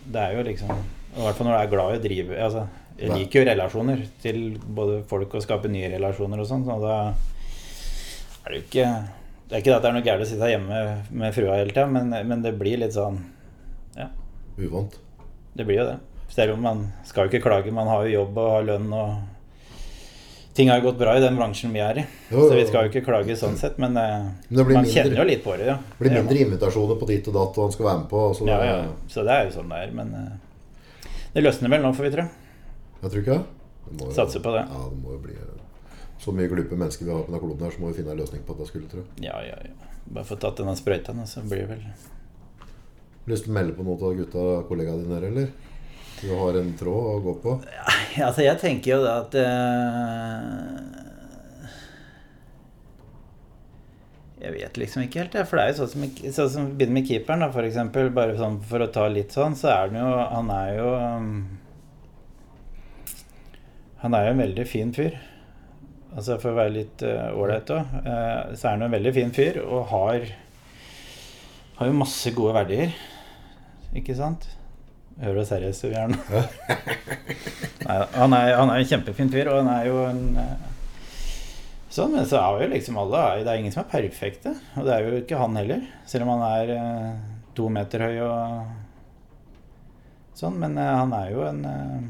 Det er jo liksom I hvert fall når du er glad i å drive altså, Jeg liker jo relasjoner til både folk og skape nye relasjoner og sånn, så da er det jo ikke Det er ikke at det er noe gærent å sitte hjemme med frua hele tida, men, men det blir litt sånn Uvant. det blir jo det. Selv om man skal jo ikke klage. Man har jo jobb og har lønn og Ting har jo gått bra i den bransjen vi er i. Jo, Så vi skal jo ikke klage sånn sett, men, eh, Men man mindre- kjenner jo litt på det, ja. Det blir mindre invitasjoner på ditt og datt, og han skal være med på. Så det, Ja, ja. Så det er jo sånn det er. Men eh, det løsner vel nå, får vi tro. Jeg tror ikke det. Satser på det. Ja, det må jo bli Så mye glupe mennesker vi har på denne kloden her, så må vi finne en løsning på at det skulle tro. Ja, ja, ja. Bare få tatt denne sprøyta så blir det vel Lyst til å melde på noe til gutta kollegaene dine, eller? Du har en tråd å gå på? Ja, Altså, jeg tenker jo da at uh, Jeg vet liksom ikke helt, jeg. For det er jo sånn som, sånn som begynner med keeperen, da, for eksempel. Bare sånn for å ta litt sånn, så er han jo Han er jo um, Han er jo en veldig fin fyr. Altså For å være litt ålreit uh, òg, så er han jo en veldig fin fyr og har Har jo masse gode verdier. Ikke sant? Seriøs du er han er, han er en kjempefin fyr, og han er jo en eh, Sånn, men så er jo liksom alle Det er ingen som er perfekte. Og det er jo ikke han heller. Selv om han er eh, to meter høy og sånn. Men eh, han er jo en eh,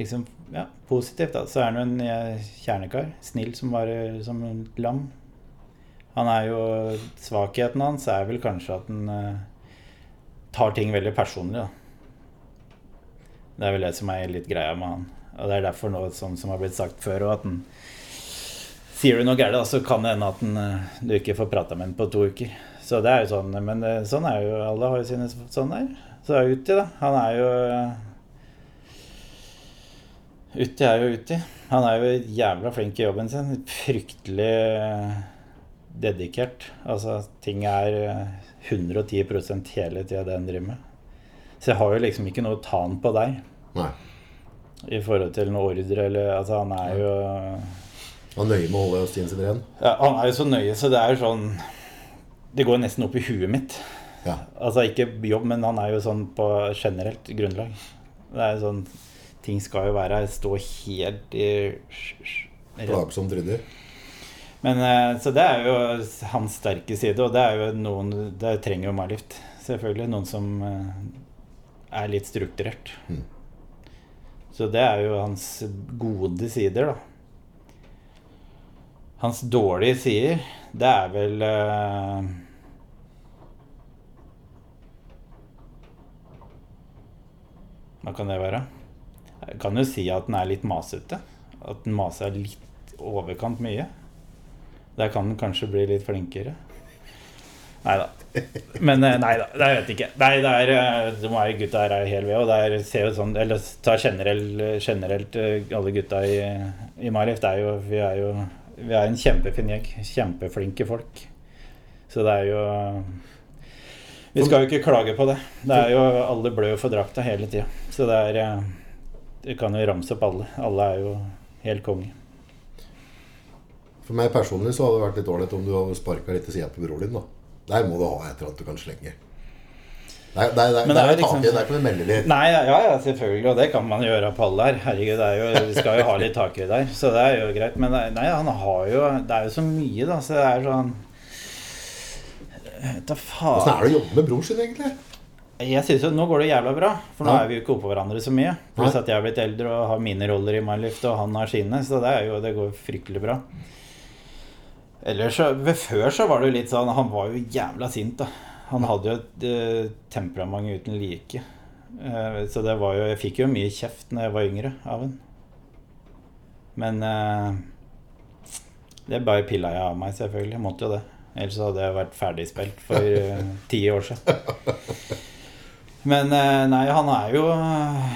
Liksom Ja, positivt, da. Så er han jo en kjernekar. Snill som bare som en lam. Han er jo Svakheten hans er vel kanskje at han tar ting veldig personlig, da. Det er vel det som er litt greia med han. Og det er derfor noe som, som har blitt sagt før, at han Sier du noe gærent, så kan det hende at den, eh, du ikke får prata med den på to uker. Så det er jo sånn, men eh, sånn er jo Alle har jo sine sånn der. Så er Uti, da. Han er jo eh, Uti er jo Uti. Han er jo jævla flink i jobben sin. Fryktelig dedikert. Altså, ting er eh, 110 hele tida det en driver med. Så jeg har jo liksom ikke noe å ta han på deg Nei. i forhold til noe ordre eller Altså, han er jo Han er nøye med å holde stien sin ren. ja, Han er jo så nøye, så det er jo sånn Det går nesten opp i huet mitt. Ja. Altså ikke jobb, men han er jo sånn på generelt grunnlag. Det er jo sånn Ting skal jo være Stå helt i Plagsomt ryddig. Men eh, Så det er jo hans sterke side, og det er jo noen Det trenger jo Malift, selvfølgelig. Noen som eh, er litt strukturert. Mm. Så det er jo hans gode sider, da. Hans dårlige sider, det er vel eh, Hva kan det være? Jeg kan jo si at den er litt masete. At den maser litt overkant mye. Der kan den kanskje bli litt flinkere. Nei da. Men eh, nei da, det vet ikke. Nei, det er eh, De er gutta her er helt ved, og det er, ser jo sånn Eller ta generelt, generelt eh, alle gutta i, i Marif. Det er jo Vi er jo Vi er en kjempefin gjeng. Kjempeflinke folk. Så det er jo Vi skal jo ikke klage på det. Det er jo Alle blør for drakta hele tida. Så det er Du kan jo ramse opp alle. Alle er jo helt konge. For meg personlig så hadde det vært litt ålreit om du hadde sparka litt til sida på broren din. da Der må du ha et eller annet du kan slenge. Er, det er, det er, Men det det liksom- taket, kan du melde litt. Nei, ja, ja, selvfølgelig, og det kan man gjøre på alle her. Herregud, det er jo, vi skal jo ha litt takhøyde der, så det er jo greit. Men nei, han har jo Det er jo så mye, da, så det er sånn Vet da Åssen faen. er det å jobbe med bror sin, egentlig? Jeg synes jo Nå går det jævla bra, for nå Ja. er vi jo ikke oppå hverandre så mye. Pluss Nei. at jeg har blitt eldre og har mine roller i Mylift, og han har sine, så det jo Det går fryktelig bra. Ellers Før så var det jo litt sånn Han var jo jævla sint, da. Han hadde jo et eh, temperament uten like. Eh, så det var jo Jeg fikk jo mye kjeft når jeg var yngre av han. Men eh, det bare pilla jeg av meg, selvfølgelig. Jeg måtte jo det. Ellers hadde jeg vært ferdigspilt for eh, ti år siden. Men eh, nei, han er jo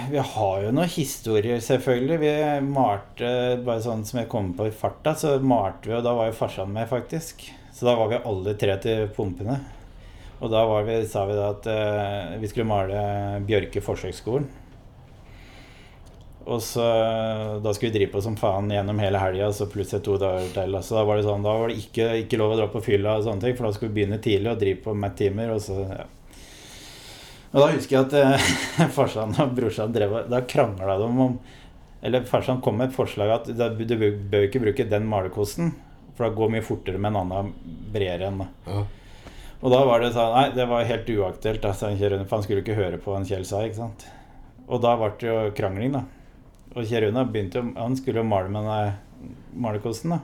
Vi har jo noen historier, selvfølgelig. Vi malte Bare sånn som jeg kom på i farta, så malte vi, og da var jo farsan med, faktisk. Så da var vi alle tre til pumpene. Og da vi, sa vi da at eh, vi skulle male Bjørke forsøksskolen. Og så Da skulle vi drive på som faen gjennom hele helga, så plutselig to dager til. Så da var det sånn, da var det ikke, ikke lov å dra på fylla og sånne ting, for da skulle vi begynne tidlig og drive på med timer, og så ja. Og da husker jeg at eh, farsan og brorsan drev Da krangla de om Eller farsan kom med et forslag at da- du bør ikke bruke den malerkosten, for det går mye fortere med en annen bredere enn da. Ja. Og da var det sånn Nei, det var helt uaktuelt, da, Rune, for han skulle ikke høre på hva Kjell sa, ikke sant. Og da ble det jo krangling, da. Og Kjell Rune begynte jo Han skulle jo male med den malerkosten, da.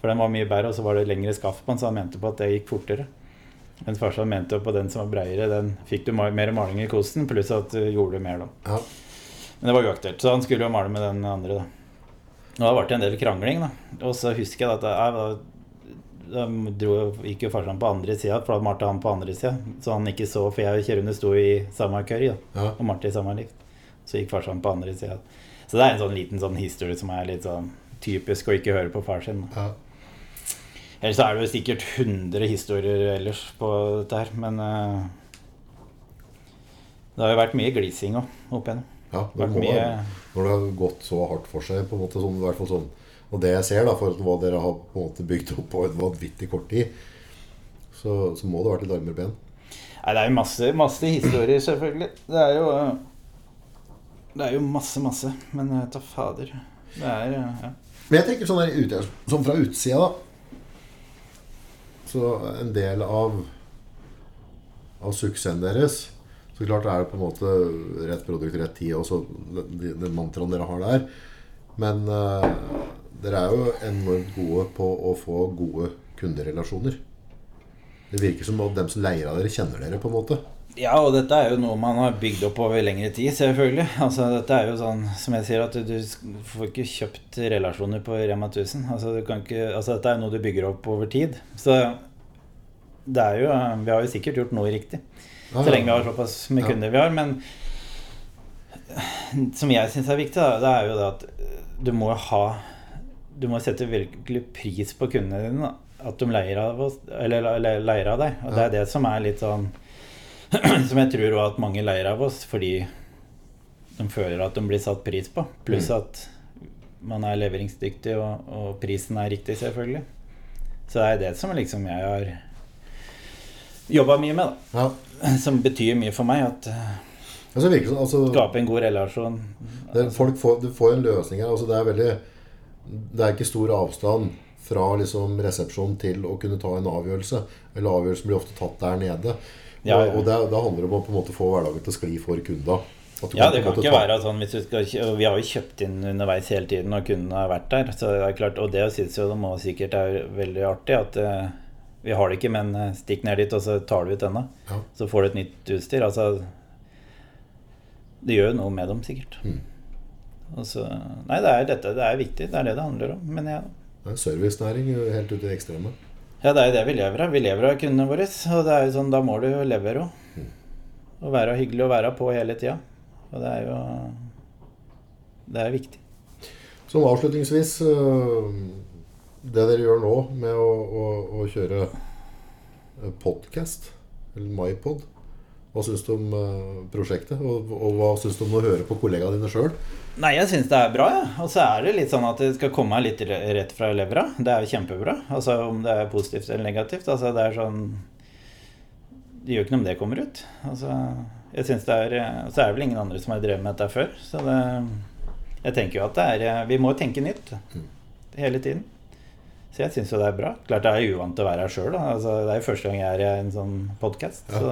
For den var mye bedre, og så var det lengre skaft på den, så han mente på at det gikk fortere. Mens farsan mente jo på den som var breiere, den fikk du mer maling i kosten, pluss at du gjorde mer, da. Ja. Men det var uaktuelt, så han skulle jo male med den andre, da. Og da ble det en del krangling, da. Og så husker jeg at jeg, da, da dro, gikk jo farsan på andre sida, for da malte han på andre sida. Så han ikke så, for jeg og Kjerune sto i samme køy da, Ja. og malte i samme lift. Så gikk farsan på andre sida. Så det er en sånn liten sånn historie som er litt sånn typisk å ikke høre på far sin. Da. Ja. Ellers er det jo sikkert 100 historier ellers på dette her, men eh, det har jo vært mye glising òg opp igjennom. ja. Det kommer, mye når det har gått så hardt for seg, på en måte sånn, i hvert fall sånn Og det jeg ser, da, for hva dere har på en måte bygd opp på en vanvittig kort tid, så, så må det ha vært litt armere ben. Nei, det er jo masse, masse historier, selvfølgelig. Det er jo eh, Det er jo masse, masse. Men ta fader. Det er eh, ja. Men jeg tenker sånn, der, ute, sånn fra utsida, da. Så en del av Av suksessen deres Så klart er det på en måte rett produkt, rett tid, og så den, de mantraen dere har der. Men uh, dere er jo enormt gode på å få gode kunderelasjoner. Det virker som at dem som leier av dere, kjenner dere, på en måte. Ja, og dette er jo noe man har bygd opp over lengre tid, selvfølgelig. Altså, dette er jo sånn, som jeg sier, at du, du får ikke kjøpt relasjoner på Rema 1000. Altså, du kan ikke, altså, dette er jo noe du bygger opp over tid. Så det er jo Vi har jo sikkert gjort noe riktig. Ja, Så lenge vi har såpass med Ja. kunder vi har. Men som jeg syns er viktig, da, det er jo det at du må ha Du må sette virkelig pris på kundene dine. Da. At de leier av oss, eller, eller leier av deg. Og det er det som er litt sånn Som jeg tror også at mange leier av oss fordi de føler at de blir satt pris på. Pluss Mm. at man er leveringsdyktig, og, og prisen er riktig, selvfølgelig. Så det er det som liksom jeg har jobba mye med, da Ja. som betyr mye for meg. At Altså, virker altså, skape en god relasjon. Det, folk får, du får en løsning her. Altså det er veldig Det er ikke stor avstand fra liksom resepsjon til å kunne ta en avgjørelse. Eller avgjørelsen blir ofte tatt der nede. Ja, ja. Og, da handler det om å på en måte få hverdagen til å skli for kunda. Ja, det kan ikke ta- være sånn skal Vi har jo kjøpt inn underveis hele tiden, og kundene har vært der. Så det er klart, Og det syns jo de må sikkert er veldig artig. At uh, vi har det ikke, men eh, stikk ned dit, og så tar du ut denne. Ja. Så får du et nytt utstyr. Altså Det gjør jo noe med dem, sikkert. Mm. Så Nei, det er dette. Det er viktig. Det er det det handler om. Men ja, Det er servicenæring helt ut i ekstreme. Ja, det er jo det vi lever av. Vi lever av kundene våre. Og det er jo sånn, da må du jo levere òg. Og være hyggelig å være på hele tida. Og det er jo Det er viktig. Sånn avslutningsvis øh, Det dere gjør nå med å, å, å kjøre podkast, eller MyPod Hva syns du om øh, prosjektet? Og, og hva syns du om å høre på kollegaene dine sjøl? Nei, jeg syns det er bra, ja. Og så er det litt sånn at det skal komme litt rett fra levra. Det er jo kjempebra. Altså om det er positivt eller negativt. Altså det er sånn det gjør ikke noe om det kommer ut. Altså, jeg synes det er, eh, Så er det vel ingen andre som har drevet med dette før. Så det, jeg tenker jo at det er eh, Vi må tenke nytt hele tiden. Så jeg syns jo det er bra. Klart jeg er uvant til å være her sjøl. Altså, det er jo første gang jeg er i en sånn podkast. Så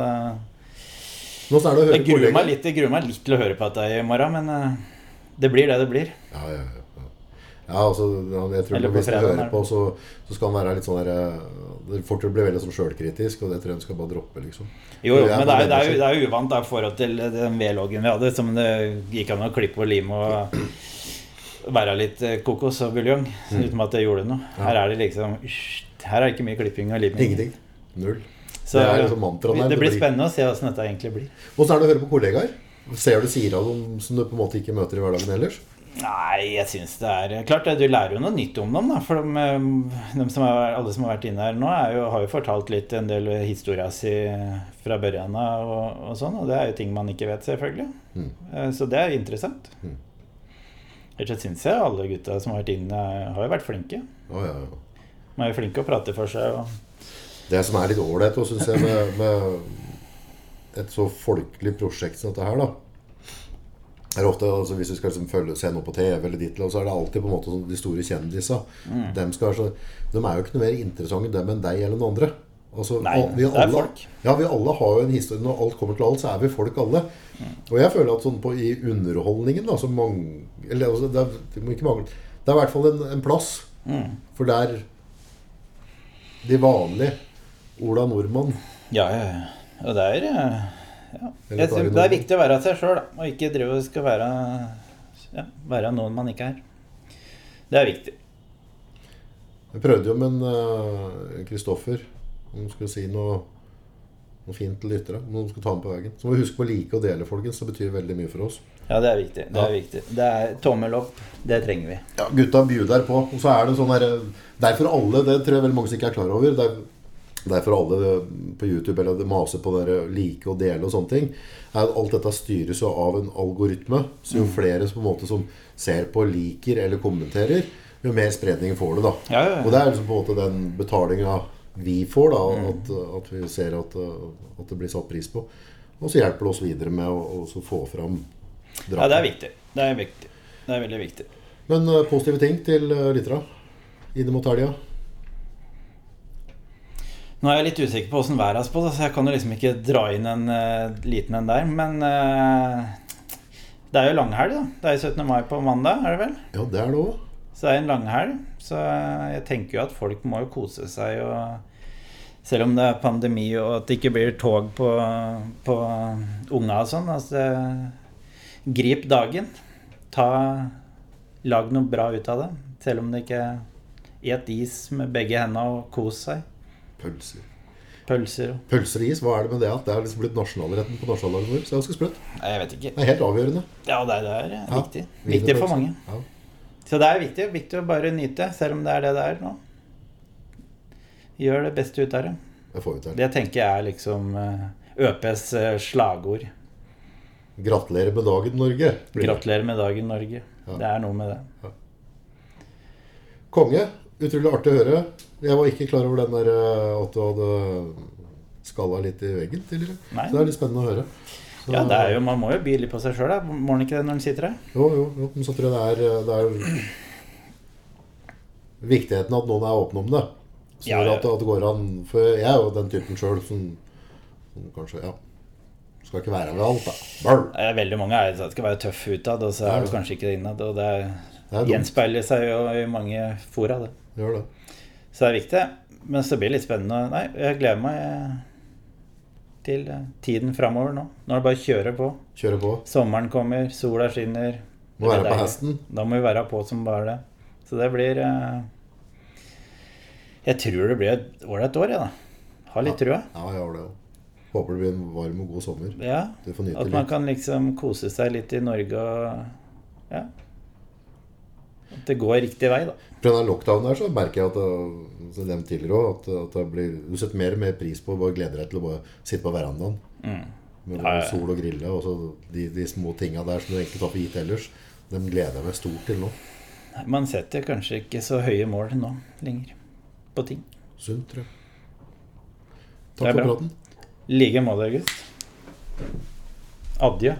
Nå er det jeg gruer meg, litt, jeg gruer meg litt til å høre på dette i morgen, men eh, det blir det det blir. Ja, ja, ja. ja. Altså, jeg tror Hvis du hører er på, så, så skal han være litt sånn der, eh, Det fort til veldig sånn sjølkritisk, og det tror jeg han skal bare droppe, liksom. Jo, jo, men det er, det, er, det er uvant i forhold til den V-loggen vi hadde, som det gikk an å klippe og lime og være litt eh, kokos og buljong, Mm. uten at det gjorde noe. Her er det liksom Her er det ikke mye klipping og liming. Ingenting. Null. Så Det liksom det blir blir- spennende å se åssen dette egentlig blir. Åssen er det å høre på kollegaer? Ser du sider av dem som du på en måte ikke møter i hverdagen ellers? Nei, jeg syns det er Klart du lærer jo noe nytt om dem, da. For de, eh, de som er, alle som har vært inne her nå, er jo, har jo fortalt litt en del historia si fra børjan av og, og sånn. Og det er jo ting man ikke vet, selvfølgelig. Mm. Eh, Så det er interessant. Mm. Ellers syns jeg alle gutta som har vært inne, har jo vært flinke. Oh, ja, ja. De er jo flinke å prate for seg. Og, Det som er litt ålreit, syns jeg, med, med et så folkelig prosjekt som dette her, da er ofte, altså Hvis du skal liksom følge, se noe på TV, eller ditt, så er det alltid på en måte sånn de store kjendisa. Mm. De, skal de er jo ikke noe mer interessante dem enn deg eller noen andre. Altså, Nei, vi vi det er alle, folk. Ja, vi alle har jo en historie. Når alt kommer til alt, så er vi folk alle. Mm. Og jeg føler at sånn på, i underholdningen da, så mange, eller, altså, det, er, det, må ikke mangle, det er i hvert fall en, en plass. mm. For der de vanlige Ola Nordmann Ja, ja, ja. Og det er eh, ja. Jeg. Det er viktig å være seg sjøl, og ikke drive og skal være ja, være noen man ikke er. Det er viktig. Jeg prøvde jo med en Kristoffer Om han skulle si noe, noe fint til lyttere. Om noen skulle ta med på veien. Så må vi huske på å like og dele, folkens. Det betyr veldig mye for oss. Ja, det er viktig. Det Ja. er viktig. Det er tommel opp. Det trenger vi. Ja, Gutta bjuder på. Og så er det sånn der Det er for alle, det tror jeg veldig mange som ikke er klar over. Det er, det er alle på YouTube eller maser på dere like og dele og sånne ting. Er at alt dette styres jo av en algoritme. Så jo flere som måte som ser på, liker eller kommenterer, jo mer spredning får du, da. Ja, ja, ja. Og det er liksom på en måte den betalinga vi får, da. At, at vi ser at, at det blir satt pris på. Og så hjelper det oss videre med å, få fram Ja, det er viktig. Det er viktig. Det er veldig viktig. Men uh, positive ting til uh, lytterne inn mot helga? Nå er jeg litt usikker på åssen været er på, så jeg kan jo liksom ikke dra inn en uh, liten en der. Men uh, det er jo langhelg, da. Det er jo 17. mai på mandag, er det vel? Ja, det er det òg. Så det er en langhelg. Så jeg tenker jo at folk må jo kose seg og Selv om det er pandemi og at det ikke blir tog på, på unga og sånn. Altså, grip dagen. Ta Lag noe bra ut av det. Selv om det ikke Et is med begge hendene og kos seg. Pølser. Pølser og Pølser og is, hva er det med det at det er liksom blitt nasjonalretten på nasjonaldagen vår? Så det er ganske sprøtt. Nei, Jeg vet ikke. Det er helt avgjørende. Ja, det er, det er Ja, viktig. Viktig for mange. Ja. Så det er viktig, viktig å bare nyte, selv om det er det det er nå. Gjør det beste ut av det. Det får vi til. Det tenker jeg er liksom eh, ØPs eh, slagord. Gratulerer med dagen, Norge. Gratulerer med dagen, Norge. Ja. Det er noe med det. Konge. Utrolig artig å høre. Jeg var ikke klar over den der eh, at du hadde skalla litt i veggen tidligere. Nei. Så det er litt spennende å høre. Så- Ja, det er jo, Man må jo by litt på seg sjøl, må man ikke det når man sitter her? Jo, jo, jo. Men så tror jeg det er, eh, det er viktigheten at noen er åpne om det. Så Ja, ja. At, at det går an For jeg er jo den typen sjøl som, som kanskje Ja. Skal ikke være ved alt, da. Brr. Veldig mange er, det skal være tøff utad, og så er du kanskje ikke innad. Og det er, Det er gjenspeiler seg jo i mange fora, det. Gjør det. Så det er viktig. Men så blir det litt spennende. Nei, jeg gleder meg til tiden framover nå. Nå er det bare å kjøre på. Kjøre på. Sommeren kommer, sola skinner. Må være på hesten. Da må vi være på som bare det. Så det blir eh, Jeg tror det blir et ålreit år, jeg, da. Har litt trua. Ja, jeg har det òg. Håper det blir en varm og god sommer. Ja. At man litt. kan liksom kose seg litt i Norge og Ja. At det går riktig vei, da. På denne lockdownen her så merker jeg at det, som nevnt tidligere også, at, at det blir, du setter mer og mer pris på å bare glede deg til å bare sitte på verandaen Mm. med Ja, ja. sol og grille. Og så de, de små tinga der som du egentlig tar for gitt ellers, dem gleder jeg meg stort til nå. Man setter kanskje ikke så høye mål nå lenger på ting. Sunt, tror jeg. Takk for praten. I like måte, August. Adjø.